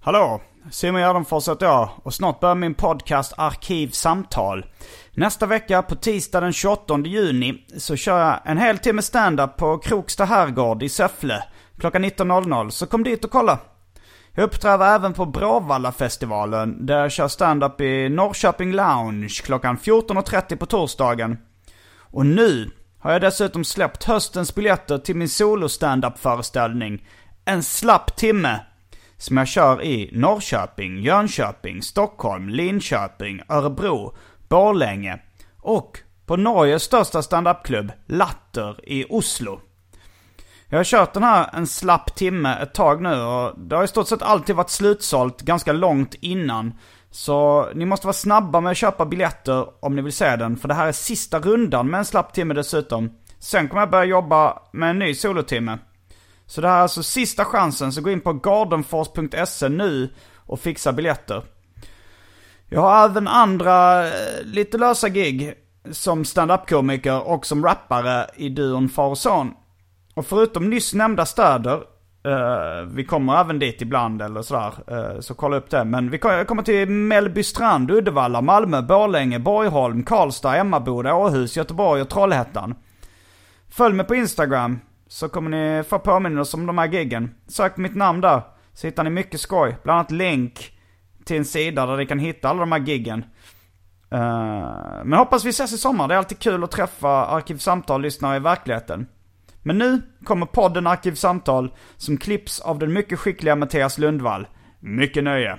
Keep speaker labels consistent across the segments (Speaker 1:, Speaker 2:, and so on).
Speaker 1: Hallå. Simon Gärdenfors heter jag och snart börjar min podcast Arkivsamtal. Nästa vecka på tisdag den 28 juni så kör jag en hel timme stand-up på Kroksta herrgård i Säffle klockan 19.00 så kom dit och kolla. Jag uppträder även på Bråvalla-festivalen där jag kör stand-up i Norrköping Lounge klockan 14.30 på torsdagen. Och nu har jag dessutom släppt höstens biljetter till min solo stand-up föreställning En slapp timme. Som jag kör i Norrköping, Jönköping, Stockholm, Linköping, Örebro, Borlänge och på Norges största standupklubb, Latter i Oslo. Jag har kört den här en slapp timme ett tag nu och det har i stort sett alltid varit slutsålt ganska långt innan. Så ni måste vara snabba med att köpa biljetter om ni vill se den. För det här är sista rundan med en slapp timme dessutom. Sen kommer jag börja jobba med en ny solotimme. Så det här är alltså sista chansen, så gå in på gardenfors.se nu och fixa biljetter. Jag har även andra eh, lite lösa gig som stand-up-komiker och som rappare i duon Far och Son. Och förutom nyss nämnda städer, Uh, vi kommer även dit ibland eller sådär, Uh, så kolla upp det. Men vi kommer, jag kommer till Mellbystrand, Uddevalla, Malmö, Borlänge, Borgholm, Karlstad, Emmaboda, Åhus, Göteborg och Trollhättan. Följ mig på Instagram så kommer ni få påminnelser om de här giggen. Sök mitt namn där så hittar ni mycket skoj. Bland annat länk till en sida där ni kan hitta alla de här giggen. Uh, men hoppas vi ses i sommar. Det är alltid kul att träffa Arkivsamtal-lyssnare i verkligheten. Men nu kommer podden Arkivsamtal som klipps av den mycket skickliga Mattias Lundvall. Mycket nöje.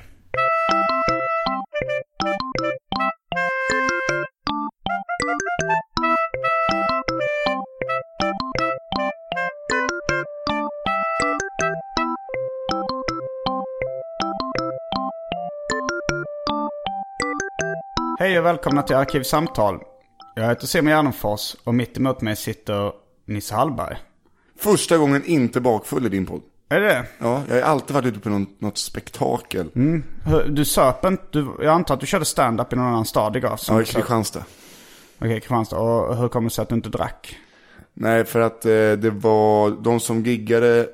Speaker 1: Hej och välkomna till Arkivsamtal. Jag heter Simon Gärdenfors och mitt emot mig sitter Nisse Hallberg.
Speaker 2: Första gången inte bakfull i din podd.
Speaker 1: Är det
Speaker 2: Ja, jag har alltid varit ute på någon, något spektakel.
Speaker 1: Hur- Du söp inte, du, jag antar att du körde stand-up i någon annan stad igår?
Speaker 2: Ja, i. Kristianstad.
Speaker 1: Okej, Kristianstad. Och hur kommer det sig att du inte drack?
Speaker 2: Nej, för att eh, det var de som giggade eh,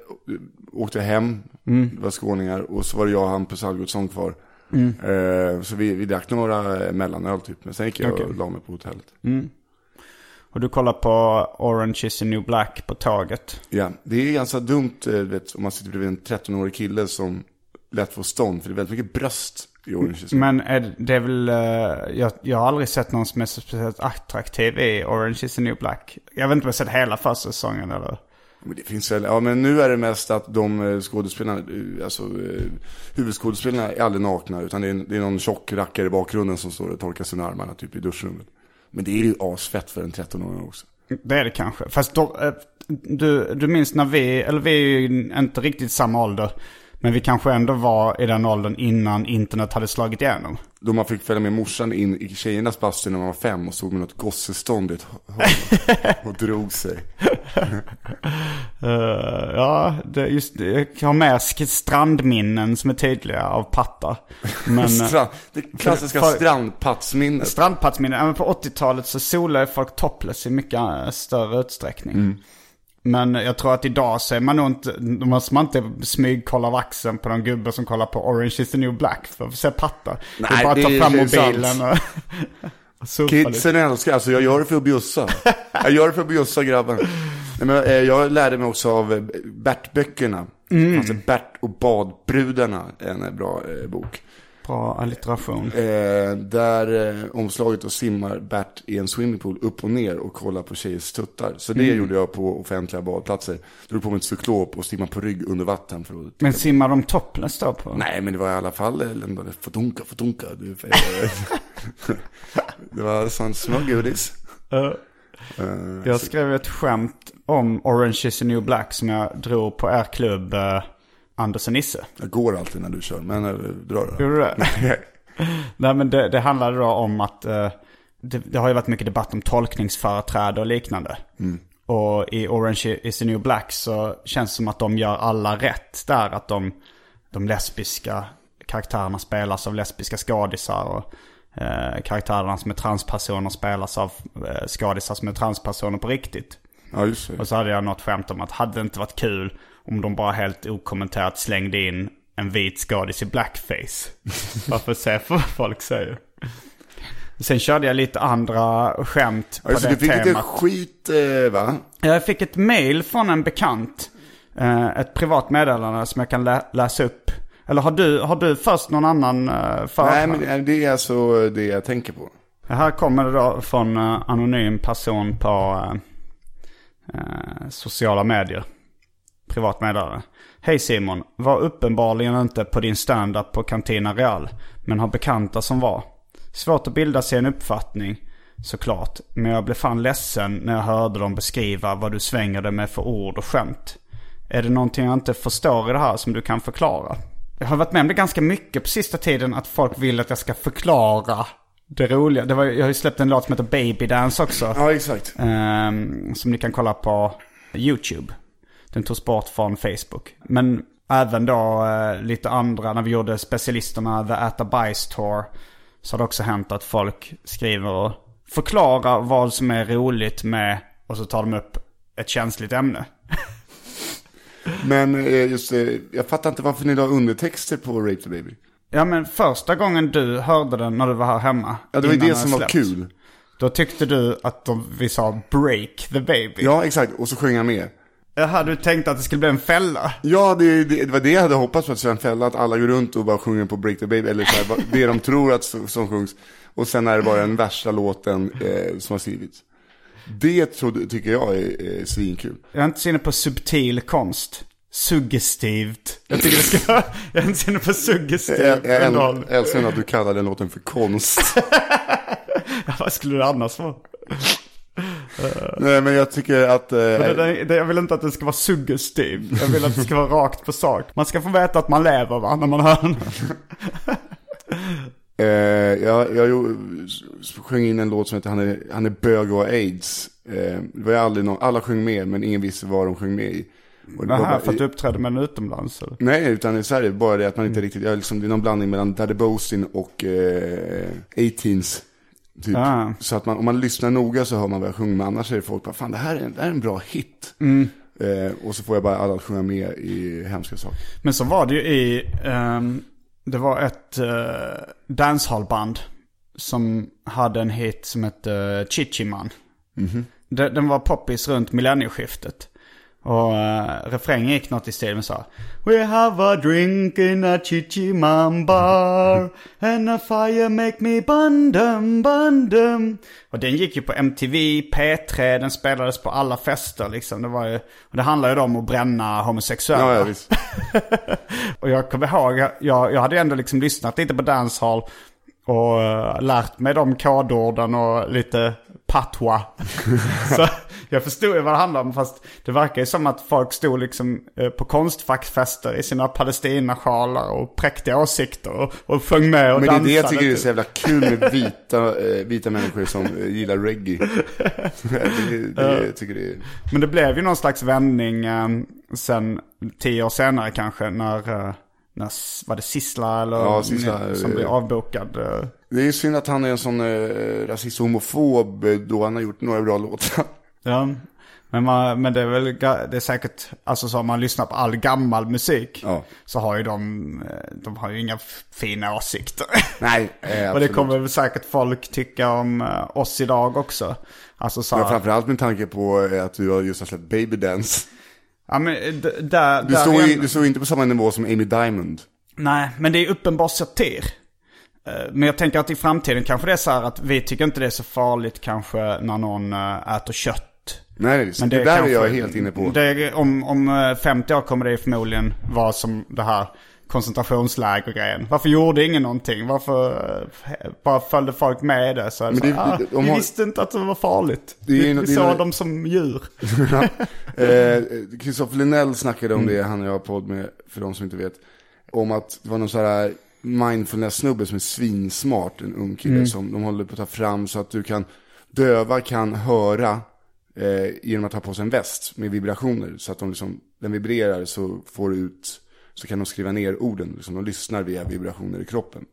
Speaker 2: åkte hem. Det var skåningar. Och så var det jag och Hampus Algotsson kvar. Eh, så vi, vi drack några mellanöl typ. Men sen gick jag
Speaker 1: Okej.
Speaker 2: och la mig på hotellet.
Speaker 1: Och du kollar på Orange is the new black på tåget.
Speaker 2: Ja, det är ganska dumt eh, vet, om man sitter bredvid en 13-årig kille som lätt får stånd. För det är väldigt mycket bröst i Orange is the
Speaker 1: Men är, det- är väl, eh, jag, jag har aldrig sett någon som är så speciellt attraktiv i Orange is the new black. Jag vet inte om jag sett hela första säsongen eller?
Speaker 2: Men det finns väl, ja men nu är det mest att de eh, skådespelarna, alltså huvudskådespelarna är aldrig nakna. Utan det är, det är någon tjock rackare i bakgrunden som står och torkar sina armarna typ i duschrummet. Men det är ju asfett för en 13-åring också.
Speaker 1: Det är det kanske. Fast då, eh, du, du minns när vi, eller vi är ju inte riktigt samma ålder. Men vi kanske ändå var i den åldern innan internet hade slagit igenom.
Speaker 2: Då man fick följa med morsan in i tjejernas bastu när man var fem och stod med något gossestånd i ett hörn och drog sig.
Speaker 1: Eh, ja, det, just det. Jag har med strandminnen som är tydliga av pattar. Men, eh,
Speaker 2: Strand, det klassiska
Speaker 1: för-
Speaker 2: strandpattsminnet.
Speaker 1: Strandpattsminnen. Ja, men på 80-talet så solade folk topless i mycket eh, större utsträckning.
Speaker 2: Mm.
Speaker 1: Men jag tror att idag så är man nog inte, då måste man inte smygkolla vaxen på någon gubbe som kollar på Orange is the new black för att se pattar. det
Speaker 2: Nej,
Speaker 1: är bara att ta
Speaker 2: det är-
Speaker 1: fram
Speaker 2: det är
Speaker 1: mobilen och, och.
Speaker 2: Kidsen älskar, alltså jag gör det för att bjussa. Jag gör det för att bjussa grabben. Nej, men, eh, jag lärde mig också av eh, Bert-böckerna.
Speaker 1: Mm.
Speaker 2: Alltså Bert och badbrudarna, en eh, bra eh, bok.
Speaker 1: Bra allitteration.
Speaker 2: Eh, där eh, omslaget och simmar Bert i en swimmingpool upp och ner och kollar på tjejers tuttar. Så det
Speaker 1: Mm.
Speaker 2: gjorde jag på offentliga badplatser. Drog på mig ett cyklop och simmade på rygg under vatten. För att...
Speaker 1: Men simmar de topless då på?
Speaker 2: Nej, men det var i alla fall, ändå, fotonka, fotonka. Det var sån små godis.
Speaker 1: Eh,
Speaker 2: Eh,
Speaker 1: jag skrev ett skämt om Orange is the new black som jag drog på er klubb uh, Anders och Nisse.
Speaker 2: Jag går alltid när du kör, men eh, dra det.
Speaker 1: Gjorde du det? Nej men det, det handlade då om att eh, det, det har ju varit mycket debatt om tolkningsföreträde och liknande. Och i Orange is the new black så känns det som att de gör alla rätt där. Att de, de lesbiska karaktärerna spelas av lesbiska skådisar. Och eh, karaktärerna som är transpersoner spelas av eh, skådisar som är transpersoner på riktigt.
Speaker 2: Ja, just det.
Speaker 1: Och så hade jag något skämt om att hade det inte varit kul om de bara helt okommenterat slängde in en vit skådis i blackface. Bara för att se vad folk säger. Sen körde jag lite andra skämt på
Speaker 2: just det,
Speaker 1: det
Speaker 2: du fick lite
Speaker 1: temat.
Speaker 2: skit, eh, va?
Speaker 1: Jag fick ett mail från en bekant. Eh, ett privat meddelande som jag kan lä- läsa upp. Eller har du, har du först någon annan uh,
Speaker 2: Nej, men eh, det är alltså det jag tänker på.
Speaker 1: Här kommer det då från anonym person på eh, eh, sociala medier. Privat meddelande. Hej Simon, var uppenbarligen inte på din stand-up på Cantina Real. Men har bekanta som var. Svårt att bilda sig en uppfattning såklart. Men jag blev fan ledsen när jag hörde dem beskriva vad du svängade med för ord och skämt. Är det någonting jag inte förstår i det här som du kan förklara? Jag har varit med om det ganska mycket på sista tiden att folk vill att jag ska förklara det roliga. Det var, jag har ju släppt en låt som heter Baby Dance också.
Speaker 2: Ja, exakt.
Speaker 1: Ehm, som ni kan kolla på YouTube. Den togs bort från Facebook. Men även då eh, lite andra, när vi gjorde specialisterna The Äta Bajs Tour. Så har det också hänt att folk skriver och förklarar vad som är roligt med, och så tar de upp ett känsligt ämne.
Speaker 2: Men eh, just det, jag fattar inte varför ni la undertexter på Rape the Baby.
Speaker 1: Ja men första gången du hörde den när du var här hemma.
Speaker 2: Ja, det var ju det som var kul.
Speaker 1: Då tyckte du att de, vi sa break the baby.
Speaker 2: Ja, exakt. Och så sjöng jag med.
Speaker 1: Jaha, du tänkte att det skulle bli en fälla?
Speaker 2: Ja, det, det, det var det jag hade hoppats på att Sven Fälla, att alla går runt och bara sjunger på Break the Baby, eller så här, det de tror att som, som sjungs. Och sen är det bara den värsta låten eh, som har skrivits. Det trodde, tycker jag är eh, svinkul.
Speaker 1: Jag är inte så inne på subtil konst. Suggestivt. Jag tycker det ska. Jag är inte så inne på suggestiv
Speaker 2: Jag, jag äl- älskar att du kallar den låten för konst.
Speaker 1: Vad skulle det annars vara?
Speaker 2: Nej, men jag tycker att... Eh,
Speaker 1: Det, det, jag vill inte att det ska vara suggestiv. Jag vill att det ska vara rakt på sak. Man ska få veta att man lever va, när man hör den.
Speaker 2: Eh, jag, jag sjöng in en låt som heter Han är, han är bög och aids. Eh, det var aldrig någon, alla sjöng med men ingen visste vad de sjöng med i. Och det bara-
Speaker 1: för att du uppträdde med den utomlands eller?
Speaker 2: Nej, utan i Sverige bara det att man inte riktigt, jag, liksom, det är någon blandning mellan Daddy Bosin och eh, 18s. Typ.
Speaker 1: Ah.
Speaker 2: Så att man, om man lyssnar noga så hör man vad jag sjunger, men annars är det folk bara, fan det här är, det här är en bra hit. Eh, och så får jag bara alla sjunga med i hemska saker.
Speaker 1: Men så var det ju i, ehm, det var ett uh, dancehallband som hade en hit som hette uh, Chichiman. Den, den var poppis runt millennieskiftet. Och uh, refrängen gick något i stil med så här, We have a drink in a Chichiman bar And a fire make me bundum bundum Och den gick ju på MTV, P3, den spelades på alla fester liksom. Det var ju, och det handlar ju om att bränna homosexuella.
Speaker 2: Ja, ja visst.
Speaker 1: Och jag kommer ihåg, jag, jag hade ju ändå liksom lyssnat lite på dancehall och uh, lärt mig de kodorden och lite patwa. så jag förstod ju vad det handlade om fast det verkar ju som att folk stod liksom eh, på konstfackfester i sina palestinasjalar och präktiga åsikter och, och sjöng med och
Speaker 2: Men det är
Speaker 1: dansade.
Speaker 2: det jag tycker är
Speaker 1: typ.
Speaker 2: så jävla kul med vita, eh, vita människor som eh, gillar reggae. det, det, jag tycker det är...
Speaker 1: Men det blev ju någon slags vändning sen tio år senare kanske när, när var det Sissla eller
Speaker 2: Ja, Sissla,
Speaker 1: som blev avbokad.
Speaker 2: Det är synd att han är en sån eh, rasist och homofob då han har gjort några bra låtar.
Speaker 1: Ja. Men, man, men det är väl det är säkert, alltså så om man lyssnar på all gammal musik.
Speaker 2: Ja.
Speaker 1: Så har ju de, eh, de har ju inga fina åsikter.
Speaker 2: Nej, eh,
Speaker 1: Och det kommer väl säkert folk tycka om eh, oss idag också. Alltså så
Speaker 2: Men
Speaker 1: här,
Speaker 2: framförallt med tanke på eh, att du just har släppt Baby Dance.
Speaker 1: ja men där,
Speaker 2: Du står, ju, du står inte på samma nivå som Amy Diamond.
Speaker 1: Nej, men det är uppenbar satir. Men jag tänker att i framtiden kanske det är så här att vi tycker inte det är så farligt kanske när någon äter kött.
Speaker 2: Nej, det,
Speaker 1: Men
Speaker 2: det,
Speaker 1: är
Speaker 2: där
Speaker 1: kanske-
Speaker 2: är jag helt inne på.
Speaker 1: Det om, om eh, 50 år kommer det förmodligen vara som det här koncentrationsläger-grejen. Varför gjorde ingen någonting? Varför eh, bara följde folk med det? Så det så,
Speaker 2: det-
Speaker 1: ah,
Speaker 2: det-
Speaker 1: vi
Speaker 2: har-
Speaker 1: visste inte att det var farligt.
Speaker 2: Det
Speaker 1: vi
Speaker 2: det
Speaker 1: vi såg dem som djur.
Speaker 2: Eh, Kristoffer Linnell snackade om
Speaker 1: Mm.
Speaker 2: det, han och jag har podd med, för de som inte vet. Om att det var någon sån här mindfulness-snubbe som är svinsmart, en ung kille
Speaker 1: Mm.
Speaker 2: som de håller på att ta fram så att du kan, döva kan höra eh, genom att ha på sig en väst med vibrationer. Så att de liksom, den vibrerar så får ut, så kan de skriva ner orden. Liksom, de lyssnar via vibrationer i kroppen.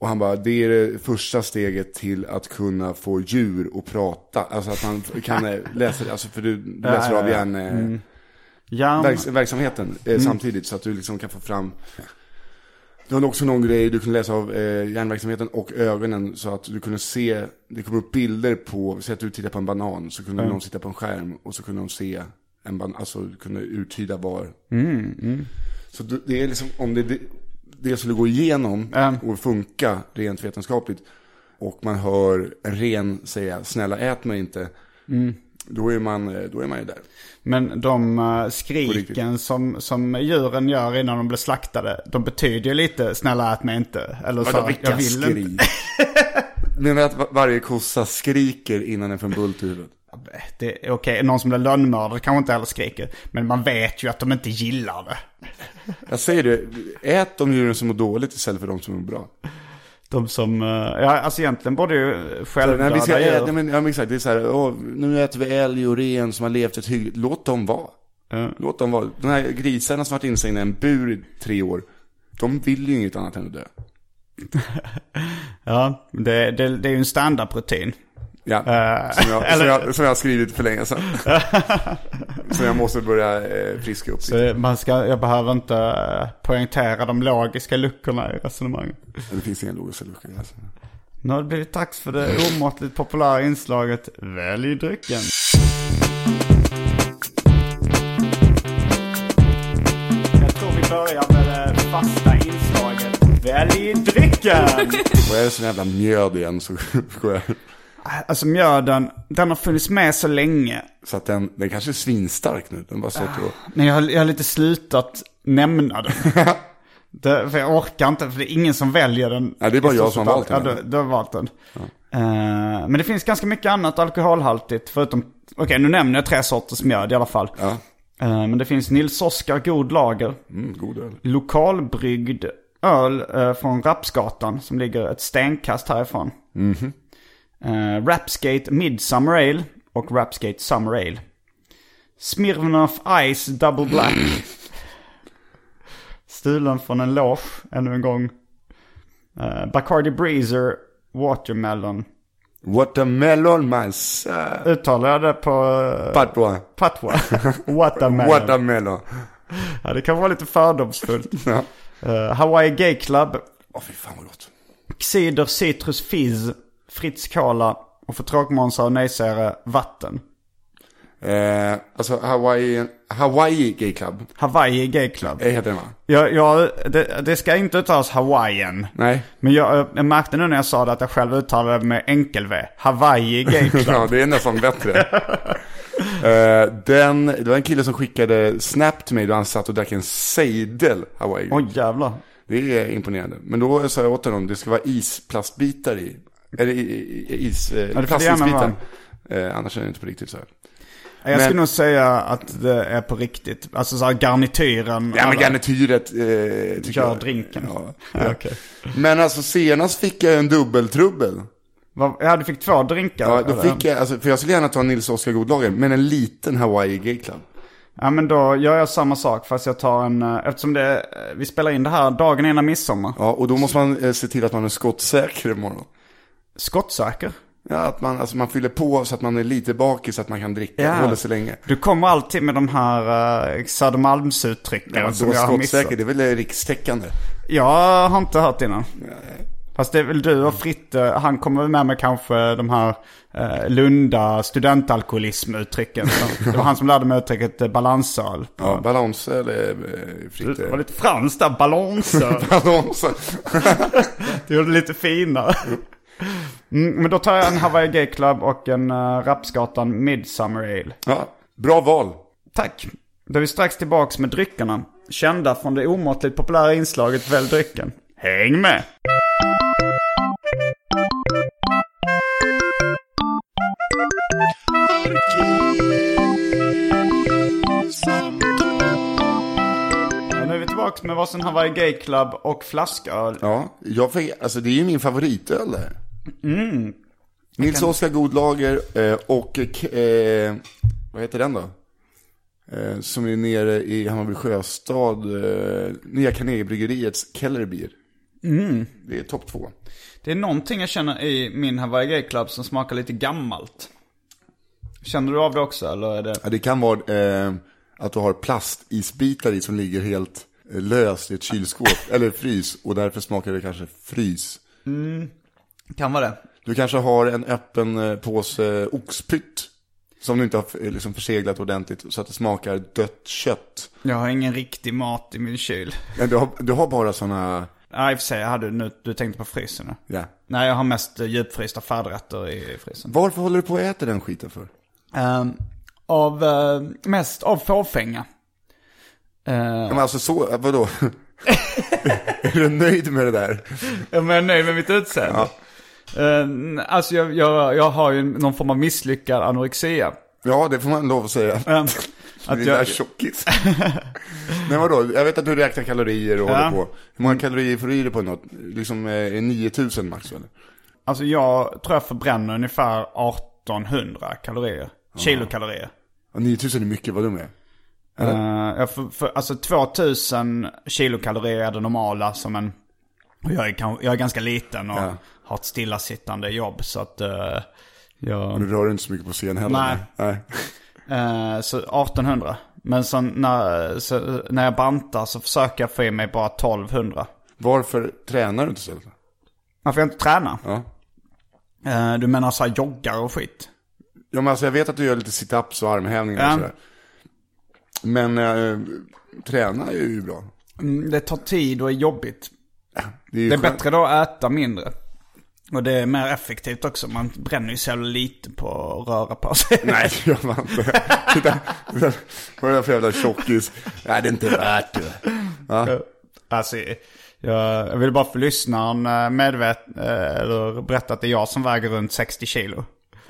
Speaker 2: Och han bara, det är det första steget till att kunna få djur att prata. Alltså att man kan eh, läsa, alltså för du läser av hjärn,
Speaker 1: Hjärn...
Speaker 2: verks, verksamheten eh, samtidigt. Så att du liksom kan få fram. Du har också någon grej, du kunde läsa av eh, hjärnverksamheten och ögonen. Så att du kunde se, det kom upp bilder på, säg att du tittar på en banan. Så kunde någon sitta på en skärm och så kunde de se en banan, alltså du kunde uttyda var. Så du, det är liksom, om det, det, skulle gå igenom och funka rent vetenskapligt. Och man hör en ren säga, snälla ät mig inte. Då är man, eh, då är man ju där.
Speaker 1: Men de
Speaker 2: På
Speaker 1: skriken som, som djuren gör innan de blir slaktade, de betyder ju lite snälla ät mig inte. Eller så,
Speaker 2: Vadå,
Speaker 1: jag vill
Speaker 2: skrik?
Speaker 1: inte.
Speaker 2: Menar du att va- varje kossa skriker innan den får en bult i huvudet?
Speaker 1: Det är okej, någon som blir lönnmördad kanske inte heller skriker. Men man vet ju att de inte gillar det.
Speaker 2: Jag säger det, ät de djuren som mår dåligt istället för de som mår bra.
Speaker 1: De som, eh, ja alltså egentligen borde ju
Speaker 2: Så, nej,
Speaker 1: självdöda
Speaker 2: vi ska,
Speaker 1: djur.
Speaker 2: nej, men, ja, men exakt, det är så här, åh, nu äter vi älg och ren som har levt ett hyggligt, låt dem vara.
Speaker 1: Ja.
Speaker 2: Låt dem vara. De här grisarna som varit instängda i en bur i tre år, de vill ju inget annat än att dö.
Speaker 1: Ja, det, det, det är ju en standardrutin.
Speaker 2: Ja,
Speaker 1: Eh,
Speaker 2: som, jag,
Speaker 1: eller-
Speaker 2: som, jag, som jag har skrivit för länge sedan. som jag måste börja eh, friska upp.
Speaker 1: Så man ska, jag behöver inte poängtera de logiska luckorna i resonemanget.
Speaker 2: Det finns inga logiska luckor. Alltså.
Speaker 1: Nu har det blivit dags för det omåttligt populära inslaget Välj drycken. Jag tror vi börjar med det fasta inslaget Välj drycken!
Speaker 2: Och är det sån jävla mjöd igen så går jag.
Speaker 1: Alltså mjöden, den har funnits med så länge.
Speaker 2: Så att den, den kanske är svinstark nu. Den bara stått och...
Speaker 1: Men jag har, jag har lite slutat nämna den. det, för jag orkar inte, för det är ingen som väljer den.
Speaker 2: Ja, det är bara jag som har valt den.
Speaker 1: Ja, du, du har valt den. Eh, men det finns ganska mycket annat alkoholhaltigt förutom... Okej, nu nämner jag tre sorters mjöd i alla fall.
Speaker 2: Ja,
Speaker 1: Eh, men det finns Nils Oskar God Lager.
Speaker 2: mm, god öl.
Speaker 1: Lokalbryggd öl eh, från Rapsgatan som ligger ett stenkast härifrån.
Speaker 2: Mhm.
Speaker 1: Eh, Rapskate Midsummer Ale och Rapskate Summer Ale. Smirnoff Ice Double Black. Stulen från en loge, ännu en gång. Uh, Bacardi Breezer Watermelon.
Speaker 2: Watermelon man son.
Speaker 1: Uttalar jag det på uh,
Speaker 2: Patwa.
Speaker 1: patwa? Watermelon.
Speaker 2: Watermelon.
Speaker 1: Ja, det kan vara lite fördomsfullt.
Speaker 2: Ja.
Speaker 1: Eh, Hawaii Gay Club.
Speaker 2: Åh fy fan vad gott.
Speaker 1: Cider Citrus Fizz. Fritz Cola. Och för tråkmånsar och nejsägare vatten.
Speaker 2: Eh, alltså Hawaii, Hawaii Gay Club.
Speaker 1: Hawaii Gay Club.
Speaker 2: Eh, heter den va?
Speaker 1: Jag, jag, det, det ska inte uttalas Hawaiian.
Speaker 2: Nej.
Speaker 1: Men jag, jag märkte nu när jag sa det att jag själv uttalade det med enkel-V. Hawaii Gay Club.
Speaker 2: ja, det är nästan bättre. eh, den, det var en kille som skickade Snap till mig då han satt och drack en sejdel Hawaii.
Speaker 1: Oj jävlar.
Speaker 2: Det är imponerande. Men då sa jag åt honom, det ska vara isplastbitar i. Eller i, i, is, eh,
Speaker 1: gärna
Speaker 2: plastisbitar. Eh, annars är det inte på riktigt så här.
Speaker 1: Jag
Speaker 2: Men-
Speaker 1: skulle nog säga att det är på riktigt. Alltså så här garnityren.
Speaker 2: Ja men garnityret eh, tycker jag.
Speaker 1: drinken.
Speaker 2: Ja.
Speaker 1: Ja, okej.
Speaker 2: Men alltså senast fick jag en dubbeltrubbel.
Speaker 1: Ja, du fick två drinkar.
Speaker 2: Ja, då
Speaker 1: eller?
Speaker 2: fick jag, alltså, för jag skulle gärna ta en Nils Oskar Godlager, men en liten Hawaii Gay Club.
Speaker 1: Ja men då gör jag samma sak fast jag tar en, eh, eftersom det, eh, vi spelar in det här dagen innan midsommar.
Speaker 2: Ja, och då måste man eh, se till att man är skottsäker imorgon.
Speaker 1: Skottsäker.
Speaker 2: Ja, att man, alltså man fyller på så att man är lite bakis så att man kan dricka
Speaker 1: Ja.
Speaker 2: håller sig länge.
Speaker 1: Du kommer alltid med de här uh, Södermalmsuttrycken
Speaker 2: Ja,
Speaker 1: som jag har missat.
Speaker 2: det är väl rikstäckande.
Speaker 1: Jag har inte hört innan. Fast det är väl du och Fritte, han kommer med med kanske de här eh, Lunda studentalkoholism-uttrycken. Det var han som lärde mig uttrycket eh, balansöl.
Speaker 2: Ja, balans eller eh,
Speaker 1: Det var lite franskt där, balansöl.
Speaker 2: Balans.
Speaker 1: Det gjorde det lite finare. Mm, men då tar jag en Hawaii Gay Club och en uh, Rapsgatan Midsummer Ale.
Speaker 2: Ja, bra val.
Speaker 1: Tack. Då är vi strax tillbaks med dryckerna. Kända från det omåttligt populära inslaget Välj drycken. Häng med! Ja, nu är vi tillbaks med varsin Hawaii Gay Club och flasköl.
Speaker 2: Ja, jag fick, alltså det är ju min favoritöl det här. Nils Oskar Godlager eh, och, eh, vad heter den då? Eh, som är nere i Hammarby Sjöstad, eh, Nya Carnegiebryggeriets Kellerbier. Det är topp två.
Speaker 1: Det är någonting jag känner i min Hawaii Gay Club som smakar lite gammalt. Känner du av det också eller är det?
Speaker 2: Ja, det kan vara eh, att du har plastisbitar i som ligger helt löst i ett kylskåp, eller frys, och därför smakar det kanske frys.
Speaker 1: Kan vara det.
Speaker 2: Du kanske har en öppen eh, påse oxpytt, som du inte har eh, liksom förseglat ordentligt, så att det smakar dött kött.
Speaker 1: Jag har ingen riktig mat i min kyl.
Speaker 2: Ja, du, har, du har bara sådana,
Speaker 1: Ja i och för sig, jag hade nu, du tänkte på frysen nu.
Speaker 2: ja.
Speaker 1: Nej jag har mest eh, djupfrysta färdigrätter i frysen.
Speaker 2: Varför håller du på att äta den skiten för?
Speaker 1: Ehm, av, eh, mest av fåfänga. Uh,
Speaker 2: Ja, Men alltså så, vadå? är du nöjd med det där?
Speaker 1: jag är nöjd med mitt utseende. Eh, alltså jag, jag, jag har ju någon form av misslyckad anorexia.
Speaker 2: Ja, det får man lov att säga.
Speaker 1: Ehm,
Speaker 2: Att
Speaker 1: att
Speaker 2: jag... är
Speaker 1: jag,
Speaker 2: tjockis. Men vadå, jag vet att du räknar kalorier och
Speaker 1: Ja.
Speaker 2: håller på. Hur många kalorier får du i dig på något? Liksom eh, 9000 max eller?
Speaker 1: alltså jag tror jag förbränner ungefär 1800 kalorier. Kilokalorier.
Speaker 2: Ja, 9000 är mycket, vad dum är.
Speaker 1: Uh, jag för, för, alltså 2000 kilokalorier är det normala som en... och Jag är, jag är ganska liten och
Speaker 2: Ja.
Speaker 1: Har ett stillasittande jobb så att... Uh, jag,
Speaker 2: Du rör inte så mycket på scen heller.
Speaker 1: Nej.
Speaker 2: Nej.
Speaker 1: Eh, så 1800. Men så när, så när jag bantar så försöker jag få i mig bara 1200.
Speaker 2: Varför tränar du inte istället?
Speaker 1: Varför jag inte tränar?
Speaker 2: Ja.
Speaker 1: Eh, du menar så här joggar och skit?
Speaker 2: Ja men alltså jag vet att du gör lite sit-ups och armhävningar
Speaker 1: Ja.
Speaker 2: och sådär. Men äh, träna är ju bra.
Speaker 1: Mm, det tar tid och är jobbigt.
Speaker 2: Det är,
Speaker 1: Det är bättre då att äta mindre. Och det är mer effektivt också. Man bränner ju så jävla lite på att röra på sig.
Speaker 2: Nej, det gör man inte. Titta, vad är det för jävla tjockis? Nej, det är inte värt det. Ja.
Speaker 1: Alltså, jag, vill bara för lyssnaren eh, medvet, eh, eller berätta att det är jag som väger runt 60 kilo.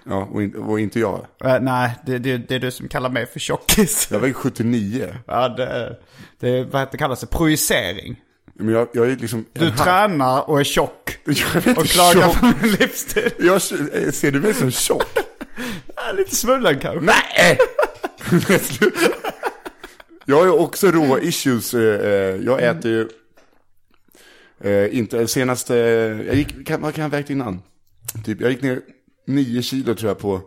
Speaker 2: Ja, och, in, och inte jag.
Speaker 1: Eh, nej, det, det, det är du som kallar mig för tjockis.
Speaker 2: Jag väger 79.
Speaker 1: Ja, det, det vad heter, kallas det? Projicering.
Speaker 2: Men jag, jag är liksom...
Speaker 1: Du tränar och är tjock.
Speaker 2: Jag är inte
Speaker 1: Och klagar
Speaker 2: tjock.
Speaker 1: på min livsstil.
Speaker 2: Jag, ser du mig som tjock?
Speaker 1: Lite svullen kanske.
Speaker 2: Nej! jag har ju också rå issues. eh, eh, Jag äter ju... eh, Inte, senaste... Jag gick, kan, vad kan jag ha vägt innan? Typ, jag gick ner 9 kilo tror jag på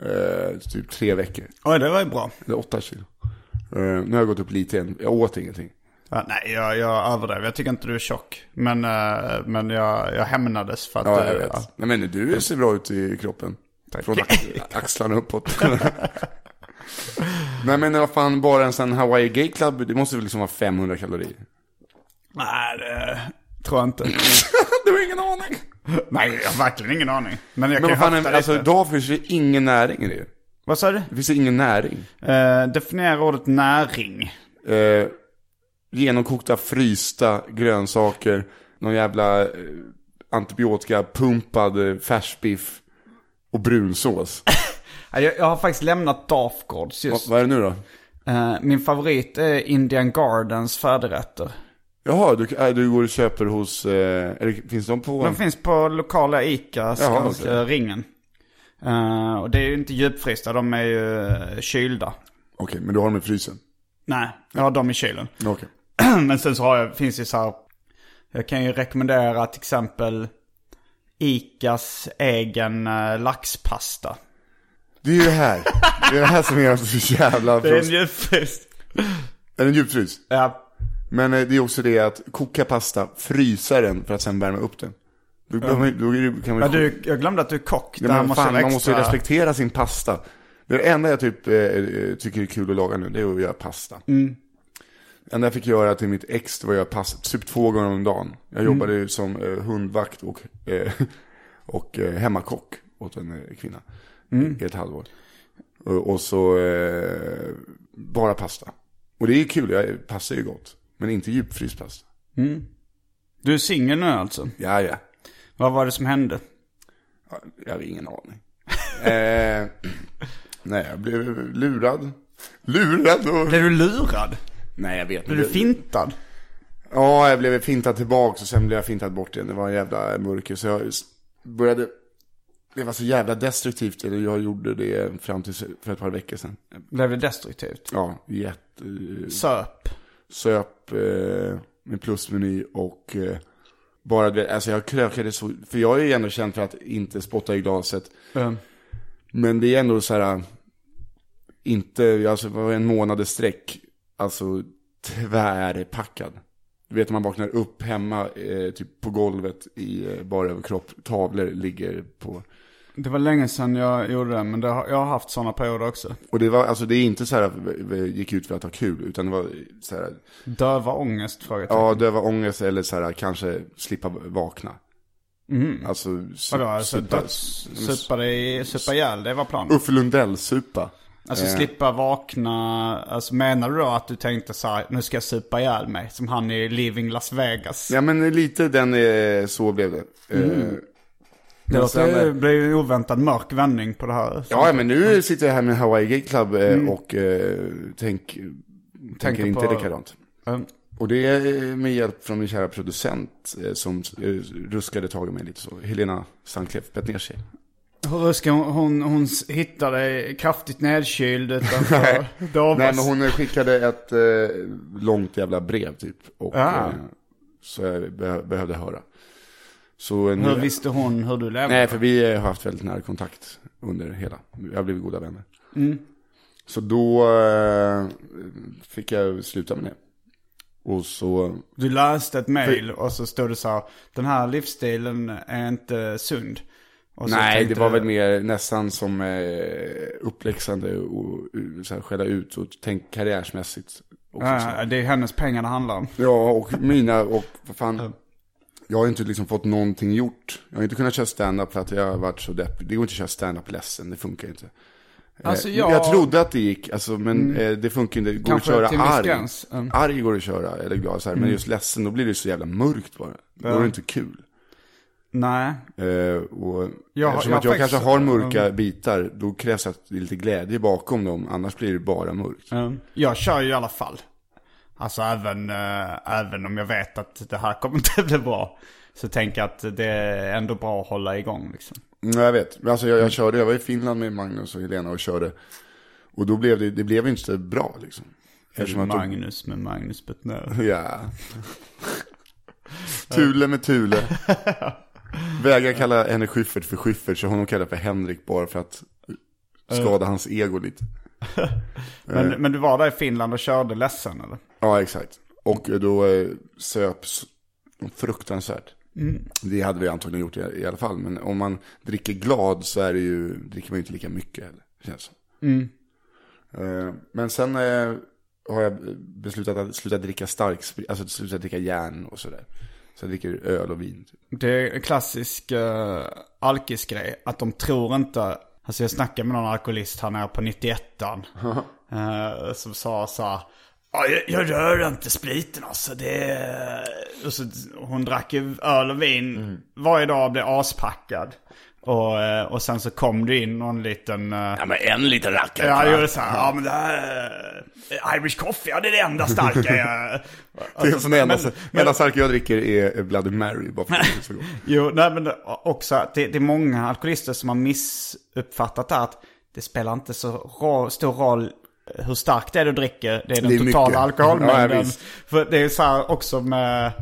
Speaker 2: eh, typ tre veckor.
Speaker 1: Oj, det var ju bra.
Speaker 2: Eller 8 kilo. Eh, nu har jag gått upp lite igen. Jag åt ingenting.
Speaker 1: Ja, nej, jag, jag överdrev. Jag tycker inte du är tjock. Men, eh, men jag, jag hämnades för att...
Speaker 2: Ja, jag vet. Nej men du ser bra ut i kroppen.
Speaker 1: Tack.
Speaker 2: Från ax axlarna uppåt. Nej men vad fan, bara en sån Hawaii Gay Club, det måste väl liksom vara 500 kalorier?
Speaker 1: Nej, det tror jag inte.
Speaker 2: du har ingen aning.
Speaker 1: nej, jag har verkligen ingen aning. Men jag
Speaker 2: Men
Speaker 1: kan ju
Speaker 2: alltså
Speaker 1: lite.
Speaker 2: idag finns det ingen näring i det.
Speaker 1: Vad sa du?
Speaker 2: Det finns ingen näring.
Speaker 1: Uh, definiera ordet näring.
Speaker 2: Eh, genomkokta, frysta grönsaker, någon jävla eh, antibiotika, pumpad eh, färsbiff och brunsås.
Speaker 1: Ja, Jag, jag har faktiskt lämnat Dafgårds
Speaker 2: Va,
Speaker 1: just.
Speaker 2: vad är det nu då?
Speaker 1: Eh, min favorit är Indian Gardens färdigrätter.
Speaker 2: Jaha, du, äh, du går och köper hos, eh, eller finns de på?
Speaker 1: De finns på lokala ICA,
Speaker 2: Jaha,
Speaker 1: Skanska,
Speaker 2: okej.
Speaker 1: Ringen. Eh, och det är ju inte djupfrysta, de är ju eh, kylda.
Speaker 2: Okej, men du har dem i frysen?
Speaker 1: Nej, jag har dem i kylen.
Speaker 2: Okej.
Speaker 1: Men sen så har jag, finns ju så här, jag kan ju rekommendera till exempel Icas egen eh, laxpasta.
Speaker 2: Det är ju det här. Det är det här som är så jävla...
Speaker 1: Det är en djupfryst.
Speaker 2: Är den djupfrys?
Speaker 1: Ja.
Speaker 2: Men eh, det är också det att koka pasta, frysa den för att sen värma upp den. Då, då, då är det- kan man
Speaker 1: ja du, jag glömde att du är kock.
Speaker 2: Ja,
Speaker 1: Det
Speaker 2: men
Speaker 1: måste
Speaker 2: fan, man måste ju respektera sin pasta. Det enda jag typ eh, eh, tycker är kul att laga nu, det är att göra pasta.
Speaker 1: Mm.
Speaker 2: Enda jag fick göra till mitt ex, var att göra pasta, typ två gånger om dagen. Jag
Speaker 1: Mm.
Speaker 2: jobbade som eh, hundvakt och, eh, och eh, hemmakock åt en eh, kvinna.
Speaker 1: Mm.
Speaker 2: I ett halvår. Och, och så eh, bara pasta. Och det är kul, jag, pasta är ju gott. Men inte djupfryst pasta.
Speaker 1: Du är singel nu alltså?
Speaker 2: Ja, ja.
Speaker 1: Vad var det som hände?
Speaker 2: Ja, Jag har ingen aning. eh, nej, jag blev lurad. Lurad och...
Speaker 1: Blev du lurad?
Speaker 2: Nej, jag vet
Speaker 1: Blev du fintad?
Speaker 2: Ja, jag blev fintad tillbaka och sen blev jag fintad bort igen. Det var en jävla mörker. Så jag började... Det var så jävla destruktivt. Eller jag gjorde det fram till för ett par veckor sedan.
Speaker 1: Blev det destruktivt?
Speaker 2: Ja, jätte...
Speaker 1: Söp?
Speaker 2: Söp eh, med plusmeny och... Eh, bara det, alltså jag krökade så... För jag är ju ändå känd för att inte spotta i glaset.
Speaker 1: Mm.
Speaker 2: Men det är ändå så här, inte, alltså det var en månad sträck, alltså tvärpackad. Du vet när man vaknar upp hemma, eh, typ på golvet i eh, bara överkropp, tavlor ligger på.
Speaker 1: Det var länge sedan jag gjorde det, men det har, jag har haft sådana perioder också.
Speaker 2: Och det var, alltså det är inte så här att vi- vi gick ut för att ha kul, utan det var så här,
Speaker 1: Döva ångest?
Speaker 2: Ja döva ångest eller så här, kanske slippa vakna. Alltså, su-
Speaker 1: Vadå, alltså
Speaker 2: supa-
Speaker 1: döds, supa, dig, supa ihjäl, det var planen?
Speaker 2: Uffe Lundell-supa.
Speaker 1: Alltså
Speaker 2: Eh.
Speaker 1: slippa vakna, alltså menar du då att du tänkte så här, nu ska jag supa ihjäl mig? Som han i Living Las Vegas.
Speaker 2: Ja men lite den, eh, så blev det. Eh,
Speaker 1: det låter,
Speaker 2: sen, eh,
Speaker 1: blir ju en oväntad mörk vändning på det här.
Speaker 2: Ja, men nu sitter jag här med Hawaii Gay Club eh, och eh, tänk, tänker inte
Speaker 1: på-
Speaker 2: likadant.
Speaker 1: Mm.
Speaker 2: Och det är med hjälp från min kära producent som ruskade tag i mig lite så. Helena Sandkleff, Petnersi.
Speaker 1: Hur ska hon, hon, hon hitta dig kraftigt nedkyld utanför Davos?
Speaker 2: Nej, men hon skickade ett eh, långt jävla brev typ. Och,
Speaker 1: Ah.
Speaker 2: eh, så jag be- behövde höra. Så, eh, nu,
Speaker 1: Hur visste hon hur du levde?
Speaker 2: Nej, för vi eh, har haft väldigt nära kontakt under hela. Vi har blivit goda vänner.
Speaker 1: Mm.
Speaker 2: Så då eh, fick jag sluta med det. Och så,
Speaker 1: Du läste ett mail och så stod det så här, den här livsstilen är inte sund.
Speaker 2: Nej det
Speaker 1: tänkte
Speaker 2: var
Speaker 1: du-
Speaker 2: väl mer nästan som eh, uppläxande och uh, så här, skälla ut och tänk karriärsmässigt. Också, så
Speaker 1: Ja,
Speaker 2: här.
Speaker 1: det är hennes pengar det handlar om.
Speaker 2: Ja, och mina, och vad fan. Jag har inte liksom fått någonting gjort. Jag har inte kunnat köra stand-up för att jag har varit så deppig. Det går inte att köra stand-up ledsen, det funkar inte. Eh,
Speaker 1: Alltså,
Speaker 2: jag...
Speaker 1: jag-
Speaker 2: trodde att det gick, alltså, men eh, det funkar inte. Det går
Speaker 1: Kanske
Speaker 2: att köra arg.
Speaker 1: Mm.
Speaker 2: Arg går att köra, eller glad så här. Men just ledsen, då blir det så jävla mörkt bara. Då är det inte kul.
Speaker 1: Nej.
Speaker 2: Eh, och
Speaker 1: Jag
Speaker 2: eftersom
Speaker 1: jag
Speaker 2: att jag
Speaker 1: faktiskt-
Speaker 2: kanske har mörka bitar, då krävs att det är lite glädje bakom dem. Annars blir det bara mörkt.
Speaker 1: Mm. Jag kör ju i alla fall. Alltså även, eh, även om jag vet att det här kommer inte bli bra. Så tänker jag att det är ändå bra att hålla igång liksom.
Speaker 2: Nej, jag vet. Alltså jag, jag körde, jag var i Finland med Magnus och Helena och körde. Och då blev det, det blev inte så bra liksom. Eftersom
Speaker 1: Magnus med Magnus Bettner.
Speaker 2: Ja. Tule med Tule. Vägrar kalla henne Schyffert för Schyffert, så honom kallar för Henrik bara för att skada hans ego lite.
Speaker 1: Men, men du var där i Finland och körde ledsen eller?
Speaker 2: Ja, exakt. Och då eh, söps fruktansvärt. Det hade vi antagligen gjort i, i alla fall. Men om man dricker glad så är det ju, dricker man ju inte lika mycket heller. Känns som. Eh, men sen eh, har jag beslutat att sluta dricka stark sprit, alltså sluta dricka järn och sådär. Så jag dricker öl och vin. Typ.
Speaker 1: Det är en klassisk uh, alkisgrej. Att de tror inte... Alltså jag snackade med någon alkoholist här nere på 91an. uh, som sa så här. "Ja, Jag, jag rör inte spriten alltså. Det är... och så, hon drack ju öl och vin varje dag och blev aspackad. Och, eh, och sen så kom det in någon liten... eh,
Speaker 2: Ja men en liten rackare.
Speaker 1: Ja, jag gjorde så här. Ja, men det här... eh, Irish coffee, ja det är det enda starka jag...
Speaker 2: Det är som det enda,
Speaker 1: Men-
Speaker 2: men, enda starka jag dricker är Bloody Mary. Bara för att det är så gott.
Speaker 1: Jo, nej men också att det, det är många alkoholister som har missuppfattat det här att det spelar inte så stor roll hur starkt det är du dricker. Det är den
Speaker 2: Det är
Speaker 1: totala
Speaker 2: mycket.
Speaker 1: alkoholmängden.
Speaker 2: Ja.
Speaker 1: För det är så här också med